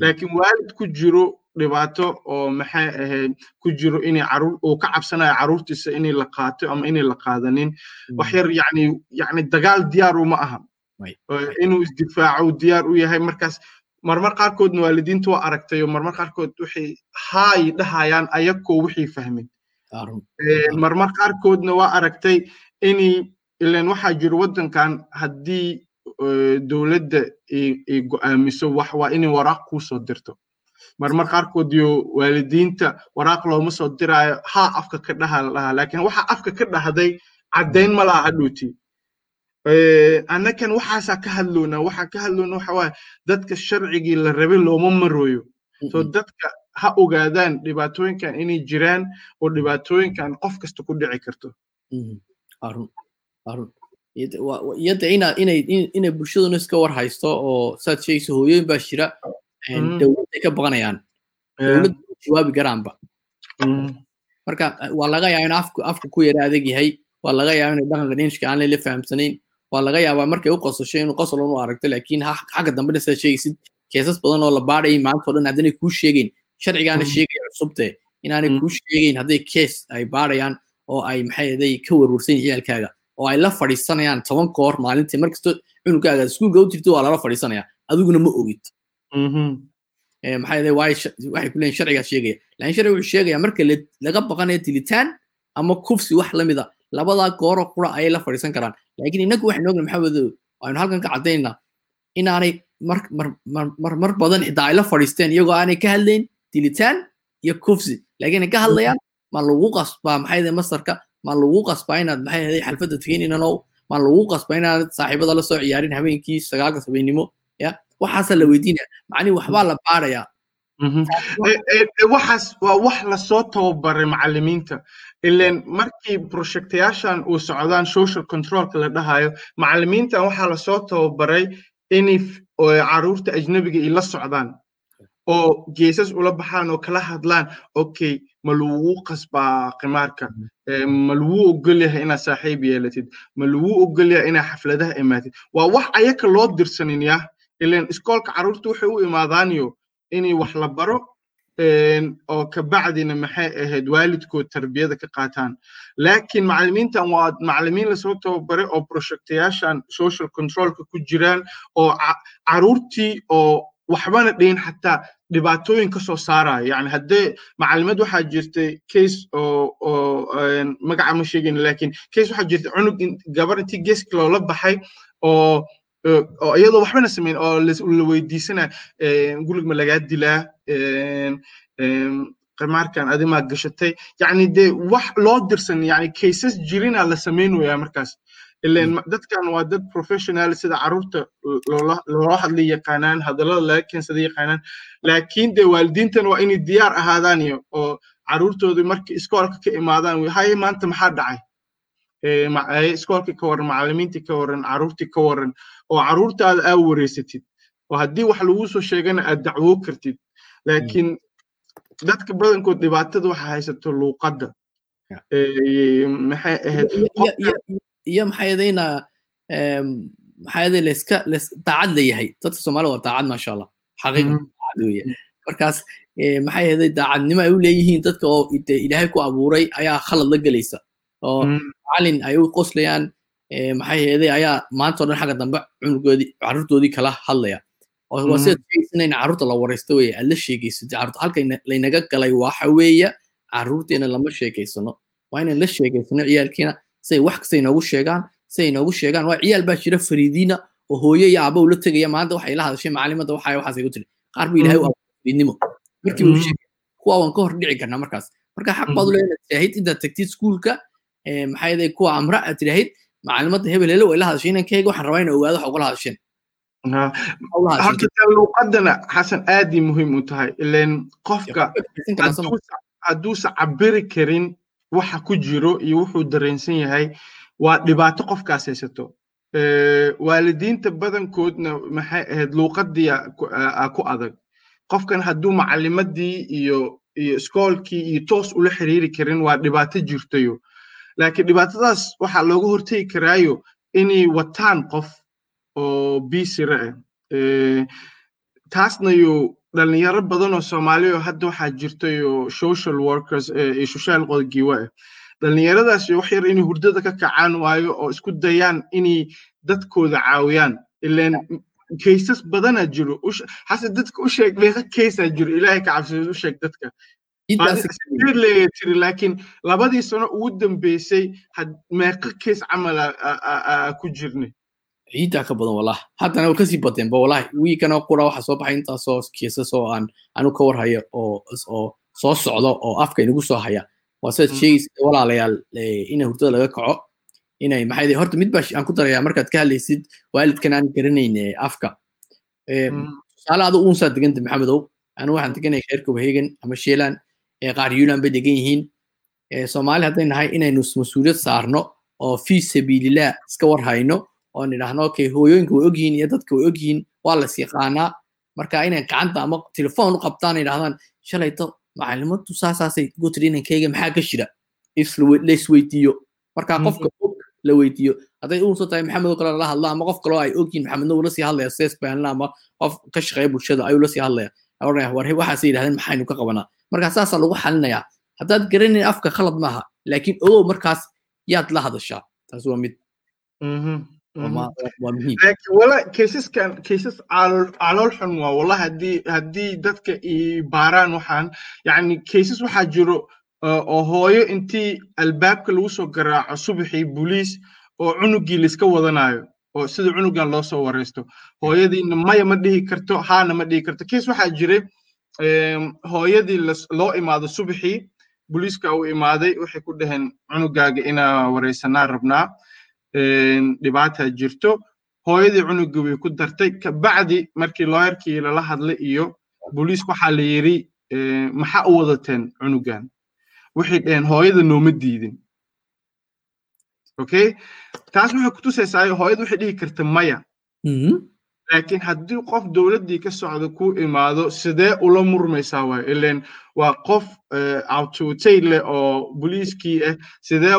laakiin waalid ku jiro dhibaato oo maxay ahayd ku jiro inay carruur uu ka cabsanayo carruurtiisa inay la qaato ama inay la qaadanin. Wax yar yani yani dagaal diyaar uma aha. Inuu isdifaaco diyaar u yahay. Markaas marmar qaarkoodna waalidiinta waa aragtay oo marmar qaarkood waxay haay dhahayaan ayagoo wixii fahmin. Marmar qaarkoodna waa aragtay inay ilan waxaa jiro waddankan haddii dowladda ay go'aamiso wax waa inay waraaq kuu soo dirto. Marmar qaarkood iyo waalidiinta waraaq looma soo diraayo haa afka ka dhaha la dhahaa laakiin waxa afka ka dhahday caddayn ma laha hadhowti annakan waxaasaa ka hadloona waxaa ka hadloona waxa waaye dadka sharcigii la rabay looma marooyo. So dadka ha ogaadaan dhibaatooyinkan inay jiraan oo dhibaatooyinkan qof kasta ku dhici karto ina inay bulshaduna iska war haysto oo saad sheegaysa hooyooyin baa jira dowladday ka baqanayaan. Dowladda jawaabi garaanba. Marka waa laga yaaba in afku ku yara adag yahay waa laga yaaba inay dhaqanka dhinishka aan la fahamsanayn waa laga yaabaa markay u qosasho inuu qosol u aragto laakiin xagga dambena saad sheegaysid keesas badan oo la baadhayay maanta o dhan haddanay kuu sheegayn sharcigaana sheegaya cusubte inaanay kuu sheegayn hadday kees ay baadhayaan oo ay maxay aday ka warwarsan ciyaalkaaga oo ay la fadhiisanayaan toban koor maalintii markastoo cunugaaga iskuulka u jirto waa lala fadhiisanaya adiguna ma ogid maxay aday waxay ku sharcigaa sheegaya laakiin sharciga wuxuu sheegaya marka laga baqanayo dilitaan ama kufsi wax lamida. Labadaa gooro qura ayay la fadhiisan karaan laakiin inagu waxaynu ogna maxamed aynu halkan ka caddaynaa inaanay mar mar mar mar badan xitaa ay la fadhiisteen iyagoo aanay ka hadlayn dilitaan iyo kufsi laakiin ay ka hadlayaan ma lagu qasbaa maxay aday masarka ma lagu qasbaa inaad maxay aday xalfadda tegeninanow ma lagu qasbaa inaad saaxiibada la soo ciyaarin habeenkii sagaalka sabeennimo ya waxaasaa la weydiinaya macnihi waxbaa la baarayaa waxaas waa wax la soo tababaray macalimiinta ilen markii projectayaashan uu socdaan social controlka la dhahayo macalimiintan waxaa la soo tababaray inay carruurta ajnabiga ay la socdaan oo geesas ula baxaan oo kala hadlaan okay ma lagu qasbaa qimaarka? Ma lagu ogol yahay inaad saaxiib yeelatid? Ma lagu ogol yahay inaad xafladaha imaatid? Waa wax ayaka loo dirsanin yah ilen iskoolka carruurta waxay u imaadaaniyo inay wax la baro oo kabacdina maxay ahayd waalidkood tarbiyada ka qaataan. Laakiin macalimiintan waa macalimiin la soo tababaray oo projectayaashan social controlka ku jiraan oo caruurtii oo waxbana dhihin xataa dhibaatooyin ka soo saaraya. Yani haddee macalimad waxaa jirtay case oo oo magaca ma sheegayna laakiin case waxaa jirtay cunug gabar intii geeska loola baxay oo oo iyadoo waxbana samayn oo la weydiisana gulig ma lagaa dilaa qimaarkan adimaa gashatay. Yani dee wax loo dirsan yani cases jirina la samaynaya markaas ilen dadkan waa dad professional sida carruurta loola hadlay yaqaanaan hadallada laga keensada yaqaanaan laakiin dee waalidiintan waa inay diyaar ahaadaan iyo oo carruurtooda markay iskoolka ka imaadaan haye maanta maxaa dhacay iskoolkii ka waran macalimiintii ka waran carruurtii ka waran oo carruurtaada aa wareysatid oo haddii wax lagu soo sheegana aad dacwoo kartid laakiin dadka badankood dhibaatada waxa haysato luuqadda maxay ahayd iyo maxay adayna maxay aday layska lays daacad leeyahay dadka soomaalida waa daacad maasha allah xaqiiqa daacad markaas maxay ahaday daacadnimo ay u leeyihiin dadka oo ilaahay ku abuuray ayaa khalad la gelaysa oo macalin ay u qoslayaan maxay ahaday ayaa maanta o dhan xagga dambe cunugoodii carruurtoodii kala hadlaya waa sidaad sheegaysan in carruurta la waraysto weye aad la sheegaysatid carruurta halka laynaga galay waxa weeye carruurteena lama sheegaysano waa inaan la sheegaysano ciyaalkiina say wax kasta inoogu sheegaan say inoogu sheegaan. Waa ciyaal baa jira fariidiina oo hooyo iyo aabba ula tegaya. Maanta waxay la hadashay macalimada waxa waxaas igu tiri qaar buu ilahay u fariidnimo. Markiiba u sheegay kuwa waan ka hor dhici karnaa markaas. Marka xaq baad u inaad tidhaahid intaad tagtid iskuulka maxay yaday kuwa amra aad tidhaahid macalimada hebel hele way la hadashay inankayga waxaan rabaa inaan ogaado waxa ugala hadasheen. Horta luuqadana xasan aaday muhiim u tahay. Ilen qofka hadduusa cabiri karin waxa ku jiro iyo wuxuu dareensan yahay waa dhibaato qofkaas haysato. Waalidiinta badankoodna maxay ahayd luuqadii ku adag. Qofkan hadduu macalimadii iyo iyo iskoolkii iyo toos ula xiriiri karin waa dhibaato jirtayo. Laakiin dhibaatadaas waxaa looga hortegi karaayo inay wataan qof oo bisire ah. Taasna yo dhalinyaro badan oo soomaaliya oo hadda waxaa jirtayo social workers iyo social qodgiiwa ah dhalinyaradaas wax yar inay hurdada ka kacaan waayo oo isku dayaan inay dadkooda caawiyaan ilen kaysas badanaa jiro hase dadka u sheeg meeqa kaysaa jiro ilaahay ka cabsideed u sheeg dadka leeya tiri laakiin labadii sano ugu dambeysay meeqa kays camal ku jirnay ciiddaa ka badan wallahi haddana way ka sii badeenba wallahi wiikana qura waxa soo baxay intaasoo kiisas oo aan anu ka warhayo oo oo soo socdo oo afka inagu soo haya. Waa sidaad sheegaysa walaalayaal in hurdada laga kaco inay maxay horta mid baa aan ku darayaa markaad ka hadlaysid waalidkan aan garanayn afka. Tusaale adu uunsaa deganta maxamedow anu waxaan deganay reer copenhagen ama sheeland qaar yuland bay degan yihiin. Soomaali hadday nahay inaynu mas'uuliyad saarno oo fi sabiilillah iska war hayno oo nidhaahno okay hooyooyinka way ogyihiin iyo dadka way ogyihiin waa las yaqaanaa marka inay gacanta ama telefoon u qabtaan yidhahdaan shalayto macalimadu saasaasay ugu tiri inankeyga maxaa ka jira laisweydiiyo marka qofka og la weydiiyo. Hadday uunso tahay maxamed oo kale lala hadla ama qof kaloo ay ogyihiin maxamedna uu la sii hadlaya sees baanla ama qof ka shaqeeya bulshada ayuu la sii hadlaya oranaya war waxaasay yidhahdeen maxaynu ka qabanaa. Marka saasaa lagu xalinayaa. Haddaad garanayn afka khalad maaha laakiin ogow markaas yaad la hadashaa. Taas waa mid. Muhiim wala kaysaskan kaysas calool xun waa wala haddii haddii dadka i baaraan waxaan yani kaysas waxaa jiro oo hooyo intii albaabka lagu soo garaaco subaxii boliis oo cunugii laiska wadanayo oo sida cunugan loo soo wareysto hooyadiina maya ma dhihi karto haana ma dhihi karto kays waxaa jiray hooyadii loo imaado subaxii boliiska uu imaaday waxay ku dhaheen cunugaaga inaa wareysanaa rabnaa dhibaataa jirto. Hooyadii cunugii way ku dartay. Kabacdi markii looyarkii lala hadlay iyo boliis waxaa la yidhi maxaa u wadateen cunugan? Waxay dhaheen hooyada nooma diidin. Okay? Taas waxay kutusaysaa hooyada waxay dhihi karta maya. Laakiin haddii qof dowladdii ka socda ku imaado sidee ula murmaysaa waay? Ilen waa qof leh oo boliiskii ah sidee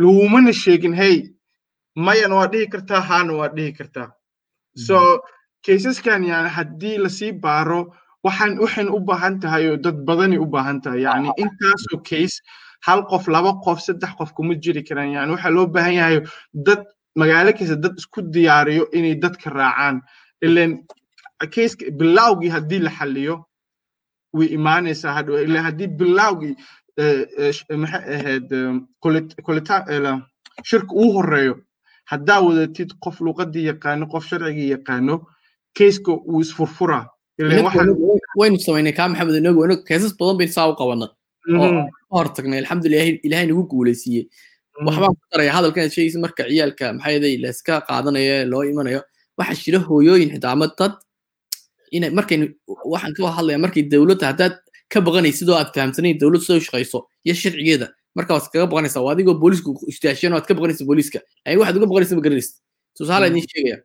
lagumana sheegin hey mayana waa dhihi kartaa haana waa dhihi kartaa so kaysaskan yani haddii la sii baaro waxaan waxayna u baahan tahay oo dad badani u baahan tahay. Yani intaasoo case hal qof laba qof saddex qof kuma jiri karaan. Yani waxaa loo baahan yahay dad magaalo kasta dad isku diyaariyo inay dadka raacaan. Ilen case bilawgii haddii la xaliyo way imaanaysaa hadhow. Ilen haddii bilawgii maxay ahayd shirka uu horeeyo haddaa wadatid qof luqadii yaqaano qof sharcigii yaqaano kayska wuu isfurfuraa waynu samaynay kaa maxamed inagu inagu keesas badan baynu saa u qabana oo hortagnay alxamdulilah ilaahay nagu guulaysiiyey. Waxbaan ku daraya hadalkan sheegaysa marka ciyaalka maxaa yeelay layska qaadanayo loo imanayo. Waxaa jira hooyooyin xitaa ama dad. Inay markaynu waxaan ka hadlaya markay dowladda haddaad ka baqanaysid oo aad fahamsanayn dowladda soo shaqayso iyo sharcigeeda marka waad kaga baqanaysaa waa adigoo boolisku istaasheen waad ka baqanaysa booliska laakiin waxaad uga baqanaysa ma garanaysid tusaale idin sheegaya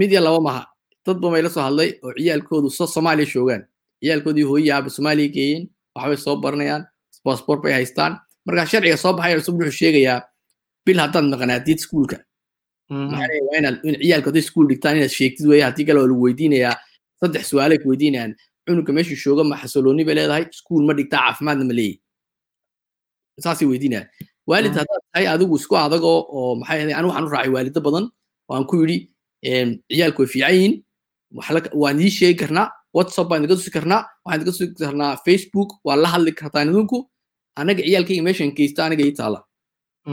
mid laba maha dad badan bay la soo hadlay oo ciyaalkoodu soo soomaaliya joogaan ciyaalkoodii hooyi aaba soomaaliya geeyeen waxbay soo baranayaan passport bay haystaan marka sharciga soo baxaya cusub wuxuu sheegayaa bil haddaad maqnaatid iskuulka inaad in ciyaalka hadday iskuul dhigtaan inaad sheegtid weeye haddii kale waa lagu weydiinayaa saddex su'aalay ku weydiinayaan cunuga meeshuu jooga ma xasilooni bay leedahay iskuul ma dhigtaa caafimaadna ma leeyahy saasay weydiinayaan waalid haddaad tahay adigu isku adagoo oo maxay ahayd anigu waxaan u raacay waalido badan oo aan ku yidhi ciyaalku way fiican yihiin waan idii sheegi karnaa whatsapp baan idinka tusi karnaa waxaan idinka tusi karnaa facebook waa la hadli kartaan idinku anaga ciyaalkayga meeshan geysta aniga ii taala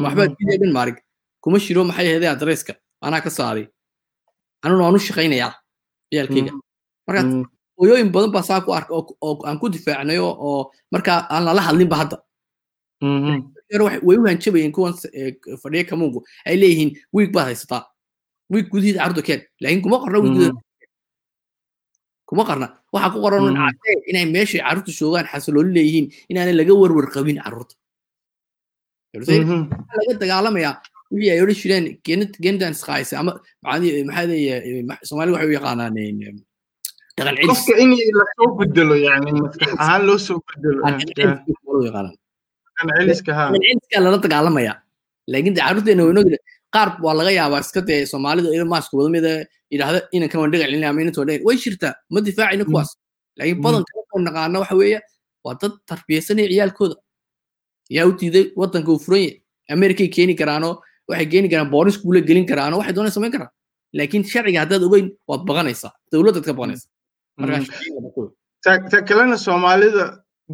waxbaa dhan maarig kuma shiro maxay ahaydee adresska anaa ka saaray anuna waan u shaqaynayaa ciyaalkayga marka hooyooyin badan baa saa ku arka oo aan ku difaacnayo oo marka aan lala hadlinba hadda way u hanjabayeen kuwan fadhiya kamuunku ay leeyihiin wiig baad haysataa wiig gudihiisa carruurta keen laakiin kuma qorna wiig kuma qarna waxaa ku qoran cadee inay meeshay carruurta joogaan xasilooli leeyihiin inaanay laga warwar qabin carruurta laga dagaalamayaa wixii ay odhan jireen gendans qaayse ama maxaa soomaali waxay u yaqaanaan dhaqan qofka in la soo bedelo yani maskax ahaan loo soo bedelo celiskaa lala dagaalamaya laakiin de carruurteena waynogile qaar waa laga yaabaa iska dee soomaalida ilo maaska wadamida yidhaahda inankan waan dhagac celina ama inantan waan dhagac way jirtaa ma difaacina kuwaas laakiin badanka waxaan naqaana waxa weeye waa dad tarbiyaysanaya ciyaalkooda yaa u diiday waddanka uu furan yahay amerikay keeni karaanoo waxay keeni karaan booris kuula gelin karaanoo waxay doonay samayn karaan laakiin sharciga haddaad ogeyn waad baqanaysaa dowladdaad ka baqanaysaa ta kalena soomaalida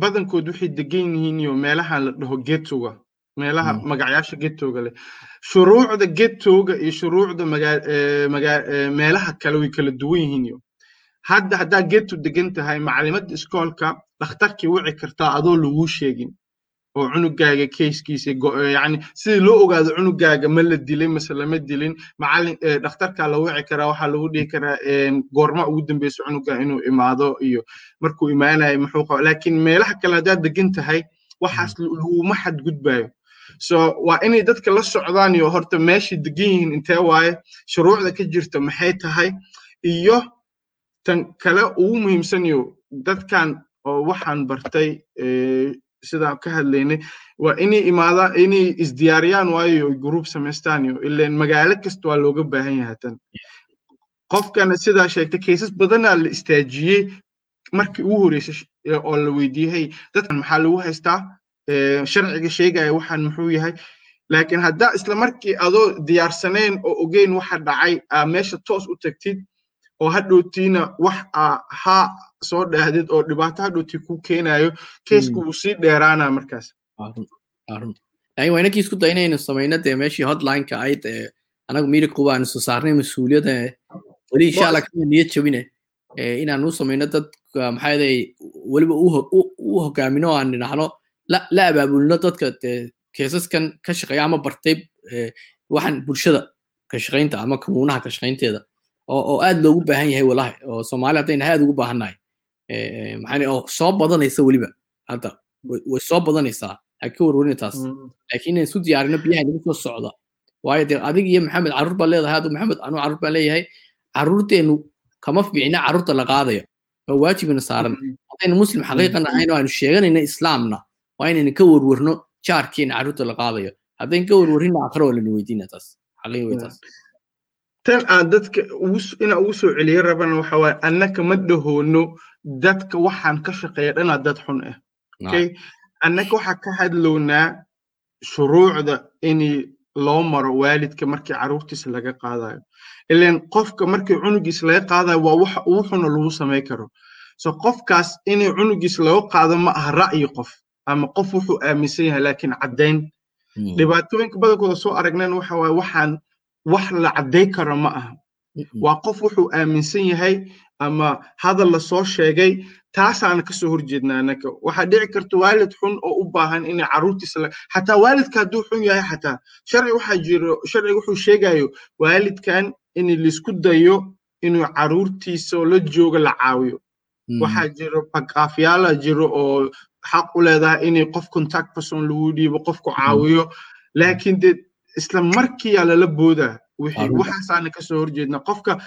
badankood waxay degan yihiin iyo meelaha la dhaho getoga meelaha magacyaasha getoga leh. Shuruucda getoga iyo shuruucda meelaha kale way kala duwan yihiin iyo hadda haddaa geto degan tahay macalimadda iskoolka dhakhtarkii wici kartaa adoo laguu sheegin oo cunugaaga keiskiisa yani sidii loo ogaado cunugaaga ma la dilay mase lama dilin macalin dhakhtarkaa la wici karaa waxaa lagu dhihi karaa goorma ugu dambeysa cunuga inuu imaado iyo markuu imaanayo muxuu qaba laakiin meelaha kale haddaad degan tahay waxaas laguma xadgudbayo so waa inay dadka la socdaan iyo horta meeshay degan yihiin intee waaye shuruucda ka jirta maxay tahay iyo tan kale ugu muhiimsan iyo dadkan oo waxaan bartay sidaan ka hadlaynay waa inay imaadaan inay isdiyaariyaan waayo group samaystaan ileen magaalo kasta waa looga baahan yahay tan. Qofkana sidaa sheegtay kaysas badanaa la istaajiyey markii ugu horreysay oo la weydiiyey dadkan maxaa lagu haystaa? Sharciga sheegaya waxaan muxuu yahay laakiin haddaa isla markii adoo diyaarsanayn oo ogeyn waxa dhacay aa meesha toos u tagtid oo hadhowtiina wax aa haa soo dhaahdid oo dhibaato hadhowtii ku keenayo keesku wuu sii dheeraanaa markaas. Waa inankii isku day inaynu samayno dee meeshii hotlineka ayd anagu miiriqu baanu soo saarnay mas'uuliyadda weli insha allah kama niyad jabine inaanu u samayno dad maxaa yeelay weliba u hogaamino aan nidhaahno la abaabulno dadka keesaskan ka shaqeeya ama bartay waxaan bulshada ka shaqaynta ama kamuunaha ka shaqaynteeda oo aad loogu baahan yahay walahi oo soomaali haddayna aad ugu baahannahay maxaa oo soo badanaysa weliba hadda way soo badanaysaa ha ka warwarin taas laakiin inaan isu diyaarino biyaha nagu soo socda waayo dee adig iyo maxamed carruur baa leedahay adu maxamed anuu carruur baan leeyahay carruurteennu kama fiicna carruurta la qaadayo waa waajibina saaran haddaynu muslim xaqiiqan ahayn oo aynu sheeganayna islaamna waa inaynu ka warwarno jaarkeena carruurta la qaadayo haddayn ka warwarrinna akhre waa lana weydiina taas xaqiiqa wey taas tan aan dadka inaan ugu soo celiyo rabana waxa waaye annaka ma dhahoono dadka waxaan ka shaqeeya dhanaa dad xun ah okay? Annaka waxaa ka hadlownaa shuruucda in loo maro waalidka markii carruurtiisa laga qaadayo. Ilan qofka markii cunugiisa laga qaadayo waa waxa ugu xuna lagu samay karo. So qofkaas inay cunugiisa laga qaado ma aha ra'yi qof ama qof wuxuu aaminsan yahay laakiin caddayn. Dhibaatooyinka badankooda soo aragnan waxa waaye waxaan wax la cadday karo ma aha. Waa qof wuxuu aaminsan yahay ama hadal la soo sheegay taasaana ka soo horjeednaa anaka. Waxaa dhici karta waalid xun oo u baahan inay carruurtiisa xataa waalidka hadduu xun yahay xataa sharci waxaa jiro sharciga wuxuu sheegayo waalidkan in la isku dayo inuu carruurtiisa oo la jooga la caawiyo. Waxaa jiro baqaafyaala jiro oo xaq u leedahay inay qof contact person lagu dhiibo qofku caawiyo. Laakiin dee isla markiiyaa lala boodaa. Waxaasaana ka soo horjeedna qofka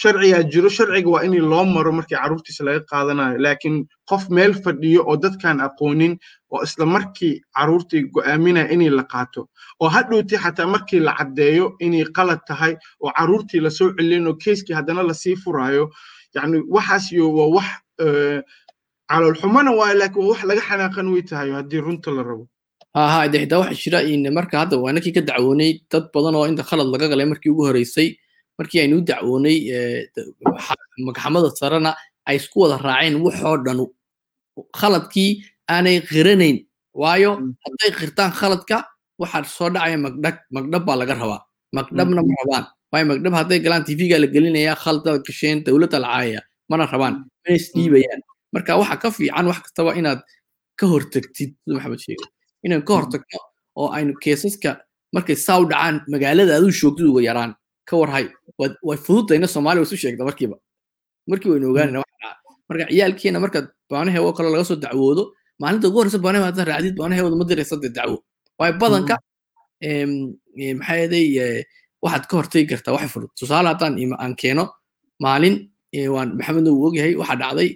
sharcigaa jiro sharciga waa in loo maro markii carruurtiisa laga qaadanayo. Laakiin qof meel fadhiyo oo dadkaan aqoonin oo isla markii carruurtii go'aaminaya inay la qaato oo hadhowtii xataa markii la caddeeyo inay qalad tahay oo carruurtii la soo celin oo keiskii haddana la sii furaayo. Yani waxaasiyo waa wax caloolxumana waayo laakiin waa wax laga xanaaqan way tahay haddii runta la rabo. Ha de xitaa waxa jira marka hadda waa inankii ka dacwoonay dad badan oo inta khalad laga galay markii ugu horeysay markii aynu u dacwoonay maxkamada sarena ay isku wada raaceen waxoo dhan khaladkii aanay qiranayn waayo hadday qirtaan khaladka waxaa soo dhacaya magdhab magdhab baa laga rabaa. Magdhabna ma rabaan. Waayo magdhab hadday galaan tv-ga la gelinaya khaladaad gasheen dowladda la caayaya mana rabaan. Mana isdhiibayaan marka waxa ka fiican wax kastaba inaad ka hortagtid sida maxamed sheegay inaan ka hortagno oo aynu keesaska markay saa u dhacaan magaalada aduu joogtid uga yaraan ka warhay way fududayna soomaaliya way isu sheegta markiiba. Markii waynu ogaanayna wax dhaca marka ciyaalkeena marka baanaheewo kale laga soo dacwoodo maalinta ugu horreysa baanaheewo haddaad raacdid baanaheewada ma diraysa dee dacwo. Waayo badanka maxaa yeelay waxaad ka hortagi kartaa wax fudud. Tusaale haddaan aan keeno maalin waan maxamedna uu ogyahay waxaa dhacday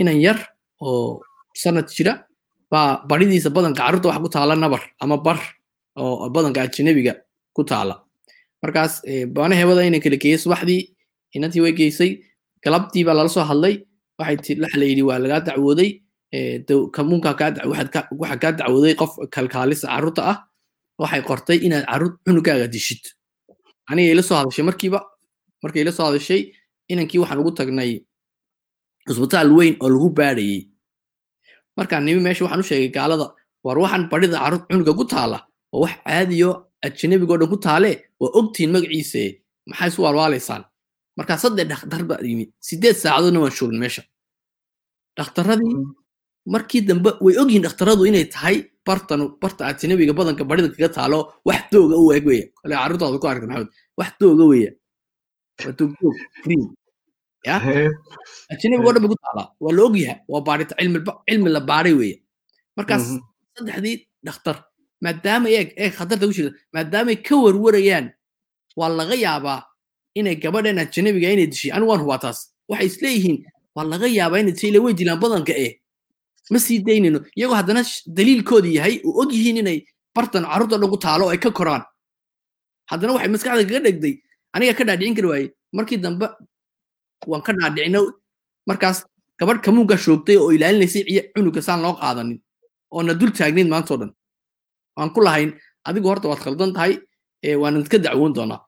inan yar oo sanad jira baa baridiisa badanka carruurta waxa ku taala nabar ama bar oo badanka ajanabiga ku taala. Markaas baanaheewada inan kala geeyey subaxdii inantii way geysay galabtii baa lala soo hadlay waxay la yidhi waa lagaa dacwooday kamuunka waxa kaa dacwooday qof kalkaalisa carruurta ah waxay qortay inaad carruur cunugaaga dishid. Aniga ila soo hadashay markiiba markay ila soo hadashay inankii waxaan ugu tagnay cusbitaal weyn oo lagu baadhayey markaan nimi meesha waxaan u sheegay gaalada war waxaan barida carruur cunuga ku taala oo wax caadiyo ajanabigo dhan ku taale waa ogtihiin magaciise maxay isu waalwaalaysaan markaa saddex dhakhtar baa yimid sideed saacadoodna waan shoogin meesha. Dhakhtarradii markii dambe way ogyihiin dhakhtaradu inay tahay barta ajnabiga badanka barida kaga taalo wax dooga u eg weya kale carruurtooda ku aragta maxamed wax dooga weya waa green ya? Ajnabiga oo dhan bay ku taalaa waa la ogyahay waa baarita cilmi cilmi la baaray weya markaas saddexdii dhakhtar maadaama eeg khatarta ku jirta maadaamay ka warwarayaan waa laga yaabaa inay gabadhan ajnabiga inay dishay. Anigu waan hubaa taas. Waxay isleeyihiin waa laga yaabaa inay dishay ila way dilaan badanka eh. Ma sii daynayno. Iyagoo haddana daliilkooda yahay oo og yihiin inay bartan carruurta dhan ku taalo oo ay ka koraan. Haddana waxay maskaxda kaga dhegday aniga ka dhaadhicin kari waaye markii dambe waan ka dhaadhicino. Markaas gabadh kamuunka shoogtay oo ilaalinaysay ciya saan loo qaadanin oona dul taagnayd maantoo dhan waan ku lahayn adigu horta waad khaldan tahay waan idinka dacwoon doonaa.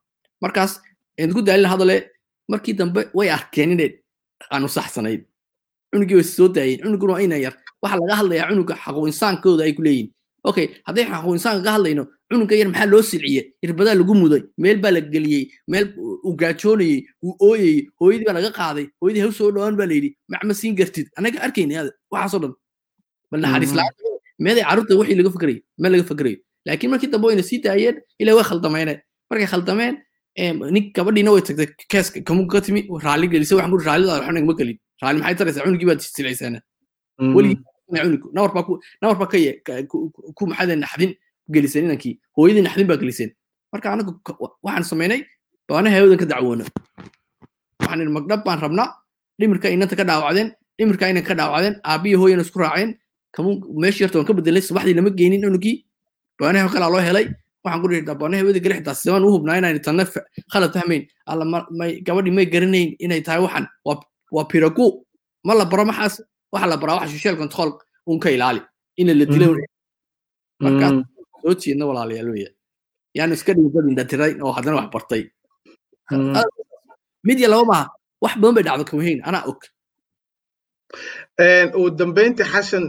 Markaas idinku daalin hadale markii dambe way arkeen inay aanu saxsanayd cunugii way soo daayeen cunuguna waa ina yar. Waxaa laga hadlayaa cunuga xaqu insaankooda ay ku leeyihiin okay hadday xaqu insaanka ka hadlayno cunuga yar maxaa loo silciye irbadaa lagu muday meel baa la geliyey meel uu gaajoonayey uu ooyeyey hooyadii baa laga qaaday hooyadii haw soo dhawaan baa layidhi macma siin kartid anaga arkayna waxaasoo dhan bal naxariis la meeday carruurta wixii laga fikerayo meel laga fikerayo laakiin markii dambe wayna sii daayeen ilaa way khaldameen markay khaldameen nin gabadhiina way tagtay keeska kamu ka timi raalli gelisay waxaan kuri raallida waxna ma gelin raalli maxay taraysaa cunugii baad silaysaana weligii cunug nawar baa ku nawar baa ka ku maxaada naxdin geliseen inankii hooyadii naxdin baa geliseen marka anagu waxaan samaynay baana hawdan ka dacwoona waxaan magdhab baan rabnaa dhimirka inanta ka dhaawacdeen dhimirka inan ka dhaawacdeen aabbiyo hooyana isku raaceen meeshii yarta waan ka bedelay subaxdii lama geenin cunugii baanaha kalaa loo helay waxaan ku dhihi baanaha hawada gale xitaa simaan u hubnaa inaan tanna khalad fahmayn alla may gabadhii may garanayn inay tahay waxan waa piragu. Ma la baro maxaas waxa la baraa waxa social control un ka ilaali ina la dilo markaas soo jeedna walaalayaal weya yaanu iska dhigi dad indhatiray oo haddana wax bartay. Midya laba maaha wax badan bay dhacdo kamahayn anaa og ugu dambeyntii xasan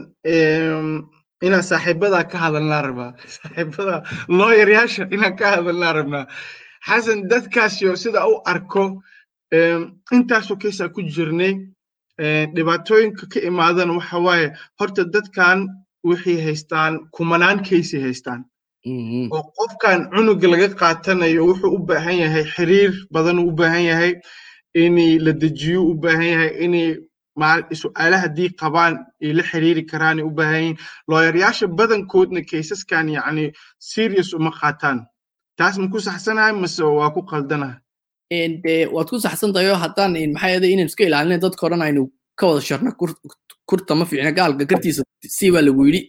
inaan saaxiibadaa ka hadalnaa rabaa. Saaxiibada looyaryaasha inaan ka hadalnaa rabnaa. Xasan dadkaasyo sida u arko intaasoo keesaa ku jirnay dhibaatooyinka ka imaadana waxa waaye horta dadkan waxay haystaan kumanaan keysay haystaan oo qofkan cunuga laga qaatanayo wuxuu u baahan yahay xiriir badan u baahan yahay inay la dejiyo u baahan yahay inay su'aala haddii qabaan ay la xiriiri karaanay u baahan yihiin looyaryaasha badankoodna kaysaskan yacni serious uma qaataan taas ma ku saxsanahay mase waa ku qaldanahay de waad ku saxsan tahay haddaan maxaa yeelay inaynu iska ilaalina dadka odhan aynu ka wada sharno kurta ma fiicna gaalka gartiisa sii baa lagu yidhi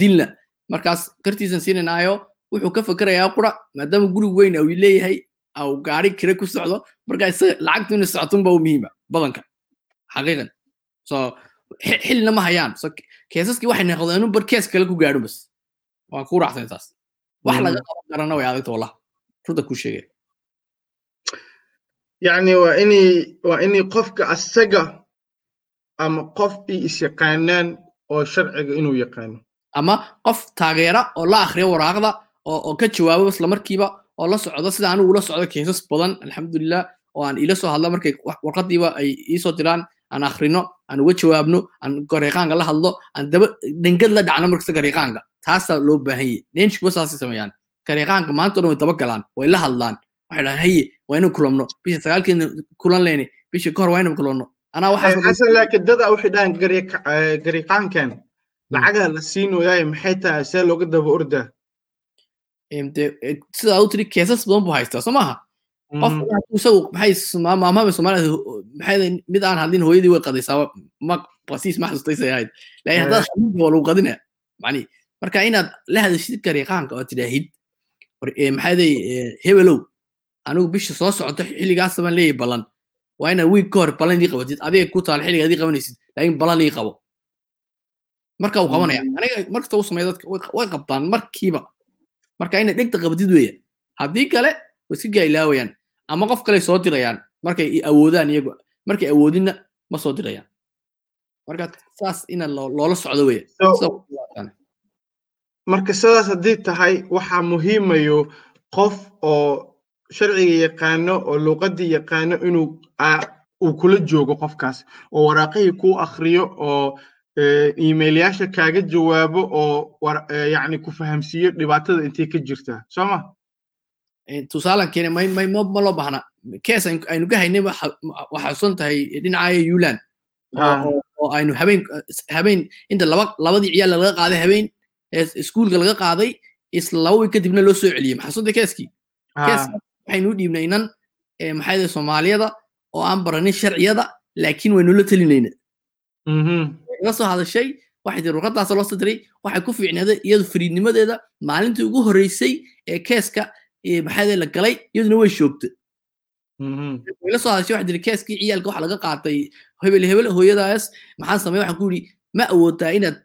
dilna markaas gartiisan siinanaayo wuxuu ka fakerayaa qura maadaama guri weyn uu leeyahay au gaari kire ku socdo marka isaga lacagtu inay socotunba u muhiima badanka xaqiiqan so xilina ma hayaan. So keesaskii waxay noqdeen inuu bar kees kale ku gaadho bas. Waan ku raacsan taas wax laga qaban karana way adagta wallah runta ku sheegaya yacni waa inay waa inay qofka asaga ama qof ay isyaqaanaan oo sharciga inuu yaqaano. Ama qof taageera oo la akhriya waraaqda oo ka jawaabo isla markiiba oo la socdo. Sida anigu ula socdo keesas badan alxamdulilah oo aan ila soo hadla markay warqadiiba ay iisoo diraan aan akhrino aan uga jawaabno aan gareeqaanka la hadlo aan daba dhangad la dhacno markasta gareeqaanka taasaa loo baahan yahy neenshikuba saasay sameeyaan. Gareeqaanka maanta o dhan way daba galaan way la hadlaan. Waxay dhahaan haye waa inaan kulamno bisha sagaalkeena kulan leyne bisha kahor waa inaan kulanno anaa waxaaxasan laakiin dada waxay dhahaan gareeqaankan lacagaa la siinoyaay maxay tahay? See looga daba ordaa. Sidaa u tiri keesas badan buu haystaa soo maaha qof isagu maxay maamahama soomaalida maxay mid aan hadlin hooyadii way qadaysaa ma basiis ma xasustaysay ahayd. Laakiin haddaad hadlinta waa lagu qadina mani marka inaad la hadashid gareeqaanka oo tidhaahid maxaaday hebelow anigu bisha soo socoto xilligaas baan leeyahay ballan waa inaad wiig ka hor ballan ii qabatid adiga ku taal xilliga adii qabanaysid laakiin ballan ii qabo. Marka uu qabanaya aniga markasta u sameeya dadka way qabtaan markiiba. Marka inaad dhegta qabatid weya haddii kale way iska gailaawayaan ama qof kale soo dirayaan. Markay awoodaan iyagu markay awoodinna ma soo dirayaan. Marka saas ina loola socdo weya marka sidaas haddii tahay waxaa muhiimayo qof oo sharciga yaqaano oo luuqadii yaqaano inuu uu kula joogo qofkaas oo waraaqihii kuu akriyo oo iimailyaasha kaaga jawaabo oo yani ku fahamsiiyo dhibaatada intay ka jirtaa. Soo ma tusaalan keene may may ma loo baahna? Kees aynu ka haynay waxaa xusan tahay dhinacaya yuland oo aynu habeen habeen inta laba labadii ciyaal laga qaaday habeen iskuulka laga qaaday isla laba kadibna loo soo celiyey maxaa sunta keeskii kees waxaynu dhiibnay inan soomaaliyada oo aan baranin sharciyada laakiin waynu la telinayna laga soo hadashay waxay tiri warqadaasa loo soo diray waxay ku fiicnaaday iyadu fariidnimadeeda maalintii ugu horreysay ee keeska maxaa la galay iyaduna way shoogtay way la soo hadashay waxay tiri keeskii ciyaalka waxa laga qaatay hebel hebel hooyadaas maxaan sameey waxaan ku yidhi ma awoodaa inaad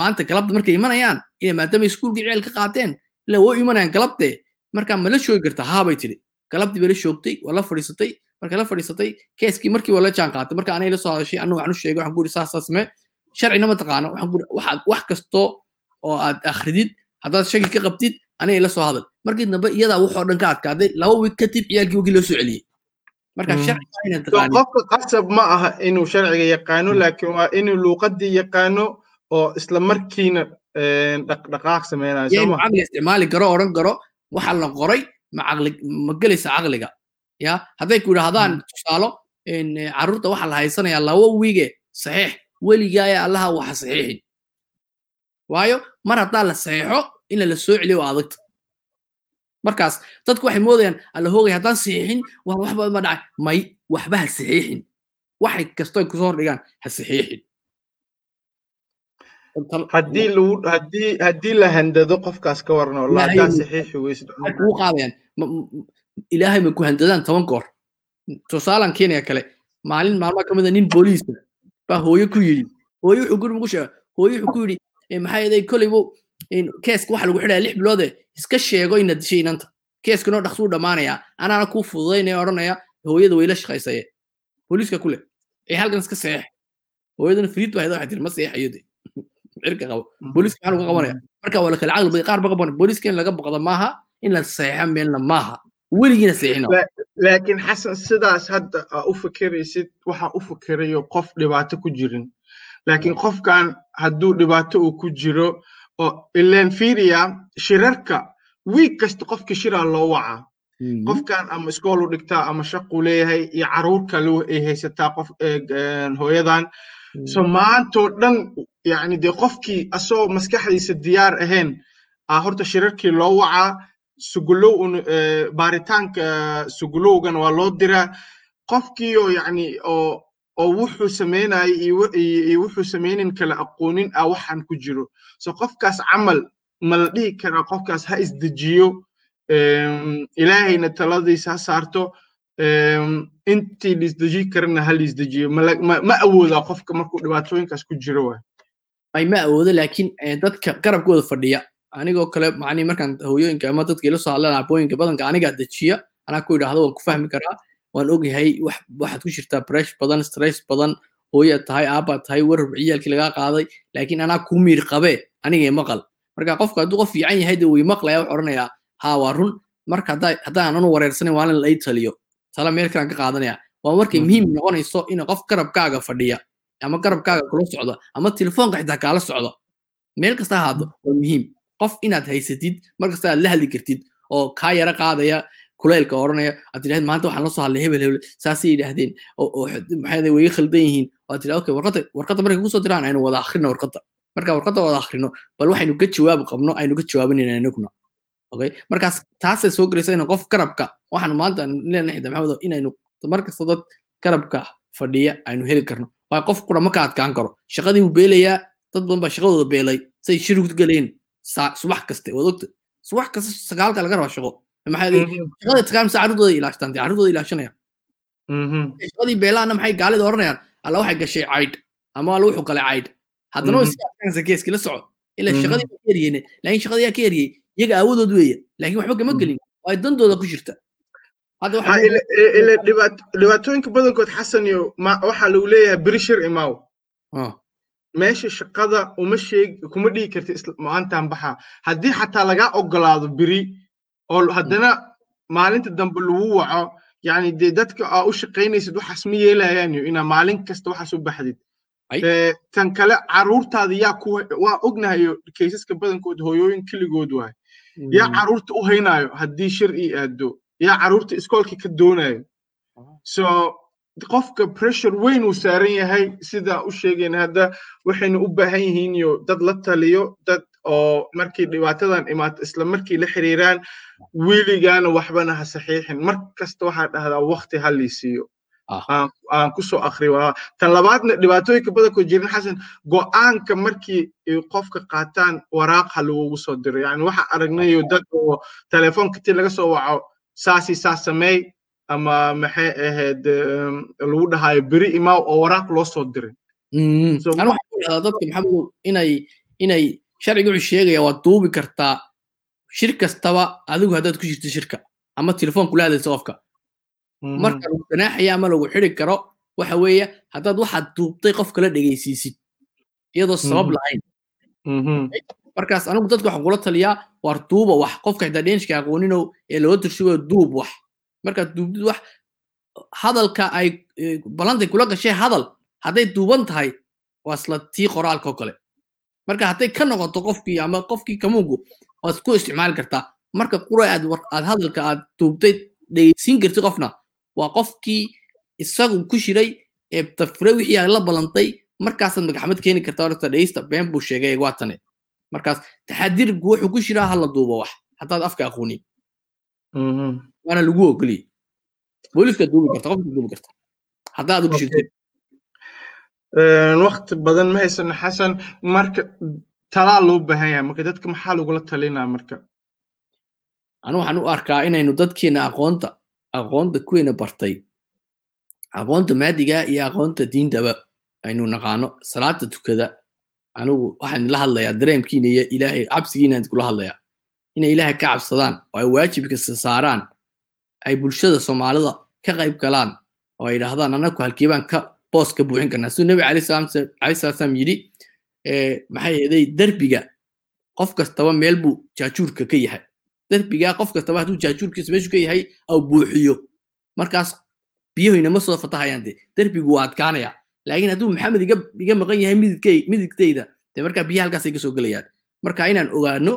maanta galabta markay imanayaan inay maadaama iskuulkii ciyaal ka qaateen ila way imanayaan galabtee markaa ma la shoogi kartaa haa bay tiri galabtii bay la shoogtay waa la fadhiisatay markay la fadhiisatay keeskii markii waa la jaan qaatay marka anay la soo hadashay anu waxaan u sheegay waxaan ku yidhi saas saas mee sharcina ma taqaano waxaan ku waxaad wax kasto oo aad akhridid haddaad shaki ka qabtid anay la soo hadal markii dambe iyadaa wuxoo dhan ka adkaaday laba wiig kadib ciyaalkii wagii loo soo celiyey marka sharciga inay taqaanin qofka qasab ma aha inuu sharciga yaqaano laakiin waa inuu luuqadii yaqaano oo isla markiina dhaqdhaqaaq sameynayo iyo inuu caqli isticmaali karo odhan karo waxa la qoray ma caqli ma gelaysa caqliga ya? Hadday ku yidhaahdaan tusaalo carruurta waxaa la haysanayaa laba wiige saxiix weligaaya allaha waxa saxiixin waayo mar haddaa la saxiixo in la soo celiyo waa adagta markaas dadku waxay moodayaan alla hoogay haddaan saxiixin waa waxba ma dhacay. May waxba ha saxiixin. Waxay kasto ku soo hordhigaan ha saxiixin. Haddii la handado qofkaas ka kugu qaadayaan ilaahay ma ku handadaan toban goor. Tusaalan kenya kale maalin maalma ka mida nin booliiska baa hooyo ku yidhi. Hooyo wuxuu guri ugu sheega hooyo wuxuu ku yidhi maxaa yeelay kolleybo keeska waxa lagu xidhaya lix biloode iska sheego inaad dishay inanta keeskanoo dhaqsuu dhammaanayaa anaana kuu fududaynaya odhanaya hooyada wayla shaqaysaye. Booliiska kule ee halkan iska saxeex hooyadana firiid baa waxay tiri ma saxeexayo de. Cirka qabo. Booliiska maxaa lagu qabanaya. Marka waa la kala caqli baday qaar ba qaban booliiska in laga baqdo maaha in la saxeexa meelna maaha. Weligiina saxiixino laakiin xasan sidaas hadda aa u fikiraysid waxaa u fikirayo qof dhibaato ku jirin. Laakiin qofkan hadduu dhibaato uu ku jiro oo ileen fiiriya shirarka wiig kasta qofka shiraa loo wacaa qofkan ama iskool u dhigtaa ama shaquu leeyahay iyo carruur kale ay haysataa qof hooyadan. So maantoo dhan yani dee qofkii asagoo maskaxdiisa diyaar ahayn aa horta shirarkii loo wacaa sugulow baaritaanka sugulowgan waa loo diraa qofkiioo yani oo oo wuxuu sameynaya iyo wuxuu sameynin kala aqoonin ah waxaan ku jiro. So qofkaas camal ma la dhihi karaa qofkaas ha isdejiyo ilaahayna taladiisa ha saarto intii laisdeji karana ha laisdejiyo ma awoodaa qofka markuu dhibaatooyinkaas ku jiro waay? Ay ma awoodo laakiin dadka garabkooda fadhiya. Anigoo kale macni markaan hooyooyinka ama dadka ila soo hadlaan badanka anigaa dejiya. Anaa ku idhaahdo waan ku fahmi karaa waan ogyahay waxaad ku jirtaa bresh badan stress badan hooyaad tahay aabaad tahay warar ciyaalkii lagaa qaaday laakiin anaa ku miir qabee anigay maqal. Marka qofka hadduu qof fiican yahay dee way maqlaya wuxuu odhanayaa haa waa run. Marka haddaan anu wareersanin waa in la ii taliyo. Tala meel kalaan ka qaadanaya. Waa markay muhiim noqonayso in qof garabkaaga fadhiya ama garabkaaga kula socda ama telefoonka xitaa kaala socda. Meel kasta ahaado waa muhiim. Qof inaad haysatid markasta aad la hadli kartid oo kaa yara qaadaya kuleylka odhanaya aad tidhahd maanta waxaan la soo hadlay hebel hebel saasay yidhaahdeen maxaa way khaldan yihiin waad tidhah okay warqadda warqadda markay ku soo diraan aynu wada akhrino warqadda marka warqadda wada akhrino bal waxaynu ka jawaab qabno aynu ka jawaabanayna inaguna okay markaas taasay soo gelaysa in qof garabka waxaan maanta leenahay maxamed inaynu markasta dad garabka fadhiya aynu heli karno waa qof kura ma ka adkaan karo shaqadii buu beelayaa dad badan baa shaqadooda beelay say shir ku galeen subax kaste waad ogta subax kasta sagaalka laga raba shaqo maxaa shaqada taqaan sa carruurdooda ilaashtaan dee carruurdooda ilaashanaya shaqadii beelaana maxay gaalida oranayaan alla waxay gashay caydh ama alla wuxuu galay caydh haddana way sii adkaanaysa geeski la soco ila shaqadii ka eriyeen laakiin shaqadii yaa ka eriyey iyaga aawadood weeye laakiin waxba kama gelin waa dandooda ku jirta. Dhibaatooyinka badankood xasan iyo waxaa lagu leeyahay beri shir imaaw meesha shaqada uma sheeg kuma dhigi karti maantan baxa haddii xataa lagaa ogolaado beri oo haddana maalinta dambe lagu waco yani dee dadka aa u shaqaynaysid waxaas ma yeelayaan inaa maalin kasta waxaas u baxdid. Tan kale caruurtaada yaa waa ognahayo kaysaska badankood hooyooyin keligood waay. Yaa carruurta u haynayo haddii shir ii aado yaa carruurta iskoolka ka doonayo so qofka pressure weyn uu saaran yahay sidaa u sheegayna hadda waxayna u baahan yihiin iyo dad la taliyo dad oo markii dhibaatadan imaato isla markii la xiriiraan weligaana waxbana ha saxiixin. Mar kasta waxaa dhahdaa waqti ha lii siiyo. Ah. aan ku soo akri tan labaadna dhibaatooyinka badankood jirin xasan go'aanka markii qofka qaataan waraaq ha lagugu soo diro. Yani waxa aragnayo dad oo telefoonka ti laga soo waco saasi saas sameey ama maxay ahayd lagu dhahayo beri imaaw oo waraaq loo soo diray Mm. Dadka maxamedow inay inay sharciga wuxuu sheegaya waad duubi kartaa shir kastaba adigu haddaad ku jirto shirka ama telefoon kula hadlaysa qofka Mhm. marka lagu ganaaxaya ama lagu xiri karo waxa weeye haddaad waxaad duubtay qof kala dhegaysiisid iyadoo sabab Mhm. lahayn Mhm. markaas anigu dadka waxaan kula taliyaa waar duuba wax qofka xitaa dhenishka aqooninow ee loo tirshigo duub wax markaad duubtid wax hadalka ay eh, ballantay kula gashay hadal hadday duuban tahay waa isla tii qoraalka oo kale marka hadday ka noqoto qofkii ama qofkii kamuunku waad ku isticmaali kartaa. Marka qura aad hadalka aad duubtay dhegeysiin kartid qofna waa qofkii isagu ku shiray ee tafre wixii aad la ballantay markaasaad magaxmad keeni kartaa horta dhegeysta been buu sheegay waa tane markaas taxadirku wuxuu ku shiraa hala duubo wax. Haddaad afka aqoonin. Mhm. waana lagu ogoliyey. Booliska duubi karta qofka duubi karta. Haddaad ugu shirtid Een, waqti badan ma haysano xasan marka talaa loo baahan yahay marka dadka maxaa lagula talinaa marka? Anu waxaan u arkaa inaynu dadkeena aqoonta aqoonta kuweena bartay. Aqoonta maadiga iyo aqoonta diintaba aynu naqaano. Salaada tukada anigu waxaan la hadlayaa dareemkiina iyo ilaahay cabsigiina kula hadlayaa. Inay ilaahay ka cabsadaan oo ay waajibka saaraan ay bulshada soomaalida ka qayb galaan oo ay yidhaahdaan anaku halkiibaan ka boos ka buuxin karnaa. Siduu nebi cali salaam yidhi eh, maxay yeeday derbiga qof kastaba meel buu jaajuurka ka yahay. Derbiga qof kastaba hadduu jaajuurkiisa meeshu ka yahay au buuxiyo. Markaas biyahoyna ma soo fatahayaan de derbigu waa adkaanaya laakiin hadduu maxamed iga maqan yahay midigtayda de markaa biyaha halkaasay ka gelayaan marka inaan ogaano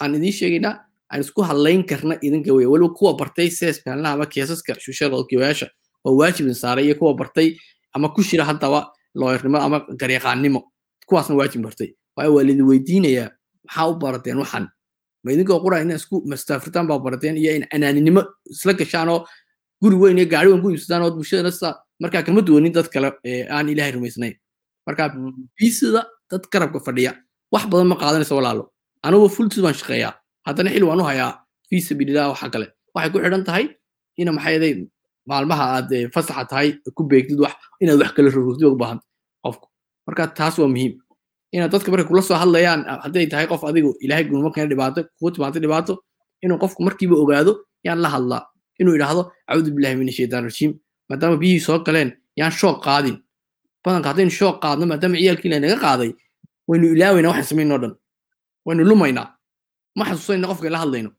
aan idiin sheegaynaa aan isku hadlayn karna idinka wey weliba kuwa bartay sees ama keesaska shushada kiwayaasha oo waajibin saaray iyo kuwa bartay ama ku shira haddaba looyarnimo ama garyaqaannimo. Kuwaasna waajib bartay waayo waa lidin weydiinayaa maxaa u barateen waxan? Ma idinkoo qura ina isku mastaafritaan baa barateen iyo in anaaninimo isla gashaan oo guri weyn iyo gaari weyn ku iibsadaan oo bulshadana markaa kama duwanin dad kale aan ilaahay rumaysnayn. Marka biisida dad garabka fadhiya wax badan ma qaadanaysa walaalo. Anugu fultis baan shaqeeyaa haddana xil waan u hayaa fii sabiilillah waxa kale. Waxay ku xidhan tahay ina maxay yaday maalmaha aad eh, fasaxa tahay ku beegtid wax inaad wax kala rogrogtid u baahan qofku. Marka taas waa muhiim. Inaad dadka markay kula soo hadlayaan hadday tahay qof adigu ilaahay gulmo keena dhibaato kugu timaado dhibaato inuu qofku markiiba ogaado yaan la hadlaa inuu yidhaahdo acuudu billahi min ashaytaan rajiim. Maadaama biyihii soo galeen yaan shoog qaadin. Badanka haddaynu shoog qaadno maadaama ciyaalkii la naga qaaday waynu ilaawaynaa waxaan samaynoo dhan. Waynu lumaynaa ma xasuusanayna qofka la hadlayno.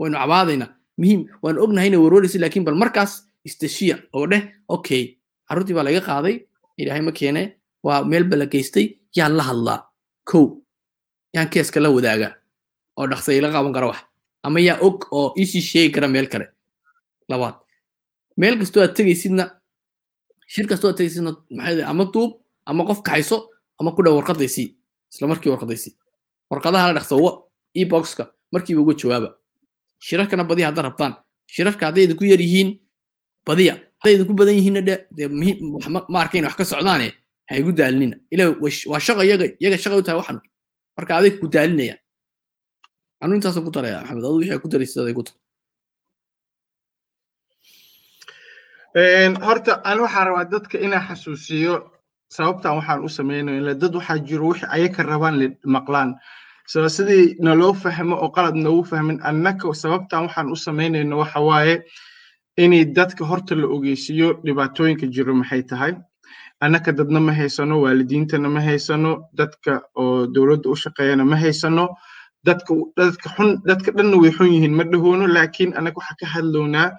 Waynu cabaadaynaa muhiim waan ognahay inay warwaraysa laakiin bal markaas istashiya oo dheh okay. Carruurtii baa laga qaaday. Ilaahay ma keene waa meel ba la geystay. Yaan la hadlaa. Kow yaan keeska la wadaagaa oo dhaqsa ila qaban kara wax. Ama yaa og oo iisii sheegi kara meel kale. Labaad meel kastoo aad tegaysidna shir kastoo aad tegaysidna maxay ama duub ama qof kaxayso ama ku dhow warqadaysii isla markii warqadaysii warqadaha la dhaqsa wa eboxka. Markiiba uga jawaaba. Shirarkana badiya haddaad rabtaan. Shirarka hadday idinku yar yihiin badiya hadday idinku badan yihiinna de dee ma ma arkayn wax ka socdaane? Ha igu daalinina ila waa shaqo iyaga iyaga shaqay u tahay waxan. Marka aday ku daalinaya. Anu intaasaan ku daraya maxamed adu wixii ku daraysid aday ku tar. Horta an waxaan rabaa dadka inaa xasuusiyo sababtan waxaan u samaynayo dad waxaa jiro wixii ayaka rabaan la maqlaan. So sidii naloo fahmo oo qalad noogu fahmin annaka sababtan waxaan u samaynayno waxa waaye inay dadka horta la ogeysiiyo dhibaatooyinka jiro maxay tahay? Annaka dadna ma haysano waalidiintana ma haysano dadka oo dowladda u shaqeeyana ma haysano dadka xun dadka dhanna way xun yihiin ma dhahoono laakiin annaga waxaa ka hadlownaa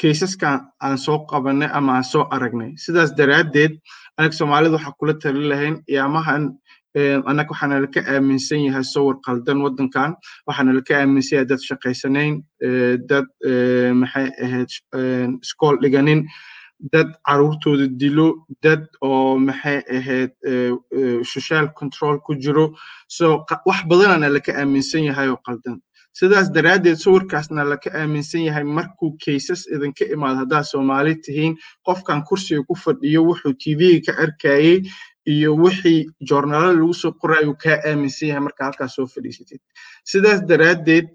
kaysaskan aan soo qabanay ama aan soo aragnay. Sidaas daraaddeed anaga soomaalida waxaa kula tali lahayn yaamahan annaga waxaana laka aaminsan yahay sawir qaldan waddankan. Waxaana laka aaminsan yahay dad shaqaysanayn dad maxay ahayd iskool dhiganin dad caruurtooda dilo dad oo maxay ahayd social control ku jiro. So wax badanaana laka aaminsan yahay oo qaldan. Sidaas daraaddeed sawirkaasna laka aaminsan yahay markuu kaysas idinka imaado haddaad soomaali tihiin qofkan kursiga ku fadhiyo wuxuu tv-ga ka arkayey iyo wixii joornaalada lagu soo qorayo kaa aaminsan yahay marka halkaas soo fadhiisatid. Sidaas daraaddeed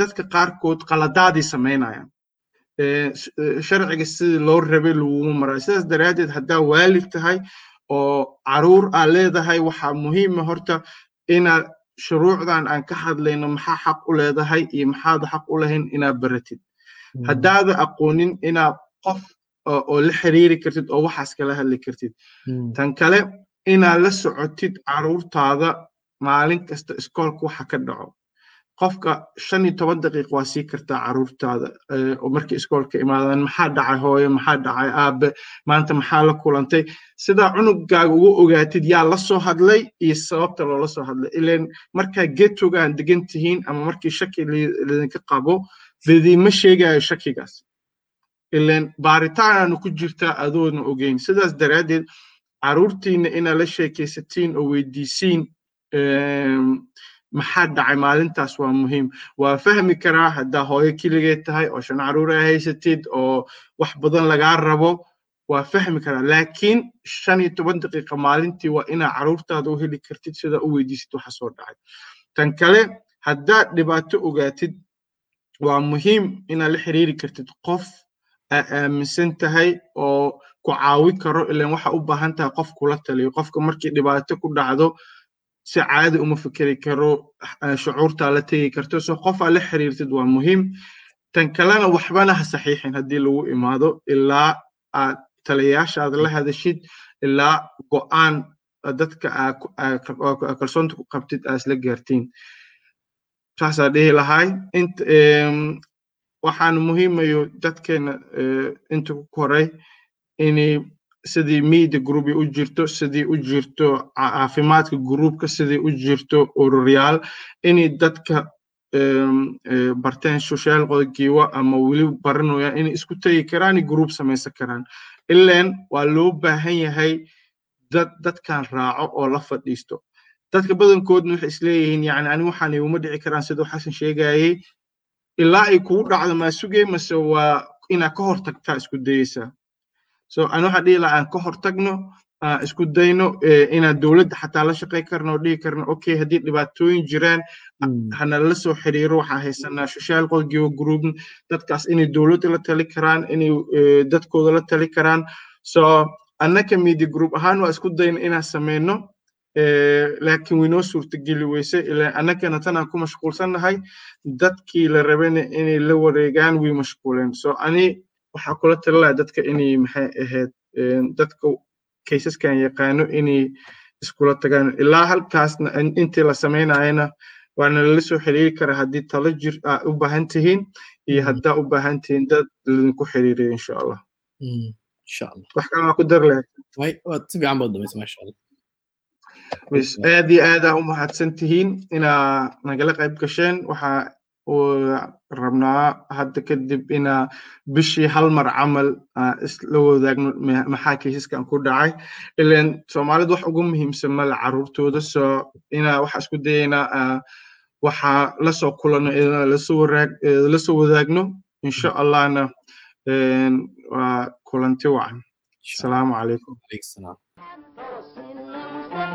dadka qaarkood qaladaadii samaynayaan sharciga sidii loo rabay laguma marayo sidaas daraaddeed haddaa waalid tahay oo carruur aa leedahay waxaa muhiima horta inaad shuruucdan aan ka hadlayno maxaa xaq u leedahay iyo maxaad xaq u lahayn inaad baratid. Haddaada aqoonin inaad qof oo la xiriiri kartid oo waxaas kala hadli kartid. Tan kale inaad la socotid caruurtaada maalin kasta iskoolka waxa ka dhaco. Qofka shan iyo toban daqiiq waa sii kartaa caruurtaada oo markay iskoolka imaadaan maxaa dhacay hooyo? Maxaa dhacay aabe maanta maxaa la kulantay? Sidaa cunugaaga uga ogaatid yaa la soo hadlay? Iyo sababta loola soo hadlay. Ilan markaa getogaan degan tihiin ama markii shaki lidinka qabo lidima sheegayo shakigaas ilan baaritaanaanu ku jirtaa adoodna ogeyn. Sidaas daraaddeed caruurtiina inaad la sheekaysatiin oo weydiisiin maxaa dhacay maalintaas waa muhiim. Waa fahmi karaa haddaa hooyo keligeed tahay oo shan carruur aa haysatid oo wax badan lagaa rabo waa fahmi karaa. Laakiin shan iyo toban daqiiqa maalintii waa inaa caruurtaada u heli kartid sidaa u weydiisid waxa soo dhacay. Tan kale haddaad dhibaato ogaatid waa muhiim inaad la xiriiri kartid qof aaminsan tahay oo ku caawi karo ilan waxa u baahan tahay qof kula taliyo. Qofka markii dhibaato ku dhacdo si caadi uma fikeri karo shucuurtaa la tegi karto. So qof aa la xiriirtid waa muhiim. Tan kalena waxbana ha saxiixin haddii lagu imaado ilaa aad taliyayaashaada la hadashid ilaa go'aan dadka kalsoonta ku qabtid aa isla gaartiin. Saasaa dhihi lahay waxaan muhiimayo dadkeena inta ku koray inay sidii media groupi u jirto sidii u jirto caafimaadka groupka sidii u jirto ururyaal inay dadka barteen social qodgiiwa ama weli baranayaan inay isku tegi karaan group samaysan karaan. Ilan waa loo baahan yahay dad dadkan raaco oo la fadhiisto. Dadka badankoodna waxay isleeyihiin yani ani waxaan iguma dhici karaan siduu xasan sheegayey ilaa ay kugu dhacdo maa sugay mase waa inaad ka hortagtaa isku dayeysaa so an waxaan dhihi laha aan ka hortagno aan isku dayno inaan dowladda xataa la shaqay karno oo dhihi karno okay haddii dhibaatooyin jiraan hanala soo xiriiro waxaan haysanaa social qolgiiwa group dadkaas inay dowladda la tali karaan inay dadkooda la tali karaan. So annaka media group ahaan waa isku dayno inaan sameyno laakiin waynoo suurtageli weyse ilaa annagana tanaan ku mashquulsannahay dadkii la rabana inay la wareegaan way mashquuleen. So ani waxaa kula talilaya dadka inay maxay ahayd dadka kaysaskan yaqaano inay iskula tagaan. Ilaa halkaasna intii la samaynayana waana lala soo xiriiri karaa haddii talo jir aa u baahan tihiin iyo haddaa u baahan tihiin dad ladinku xiriiriyo insha allah. Allah. Wax kale waa ku dar lahayd way waad si fiican baad dhamaysa maasha allah bs aad iyo aad aa u mahadsan tihiin inaa nagala qayb gasheen waxaa rabnaa hadda kadib inaa bishii hal mar camal isla wadaagno maxaa kaysaskan ku dhacay. Ilan soomaalida wax ugu muhiimsan male caruurtooda so inaa waxa isku dayaynaa waxaa la soo kulano la soo wadaagno. Insha allahna waa kulanti wacan. Asalaamu calaykum